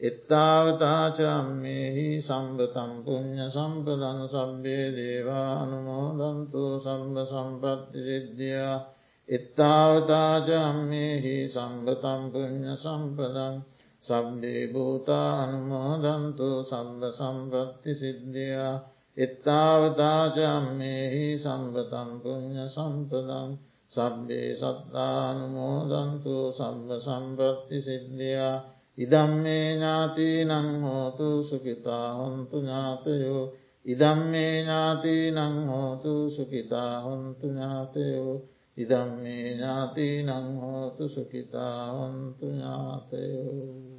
එත්තාවතාචම්මෙහි සම්බතම් පුුණ්්‍ය සම්පදන් සබ්බේ දේවා අනුමෝදන්තු සම්බ සම්පත්ති සිද්ධියා. එත්තාවතාචම්මෙහි සම්බතම් පුුණ්්‍ය සම්පදන් සබ්බේ භූතා අනුමෝදන්තු සම්බ සම්පත්ති සිද්ධියා. එත්තාවතාචම්මෙහි සම්බතම් පුුණ්්‍ය සම්පදන් සබ්බේ සත්තානුමෝදන්තු සම්බ සම්පත්ති සිද්ධියා. ඉදම්මේ ඥාති නංහෝතු සුකිතා හොන්තු ඥාතයෝ. ඉදම්මේ ඥාති නංහෝතු සුකිතා හොන්තු ඥාතයෝ. ඉදම්මේ ඥාති නංහෝතු සුකිතා හොන්තු ඥාතයෝ.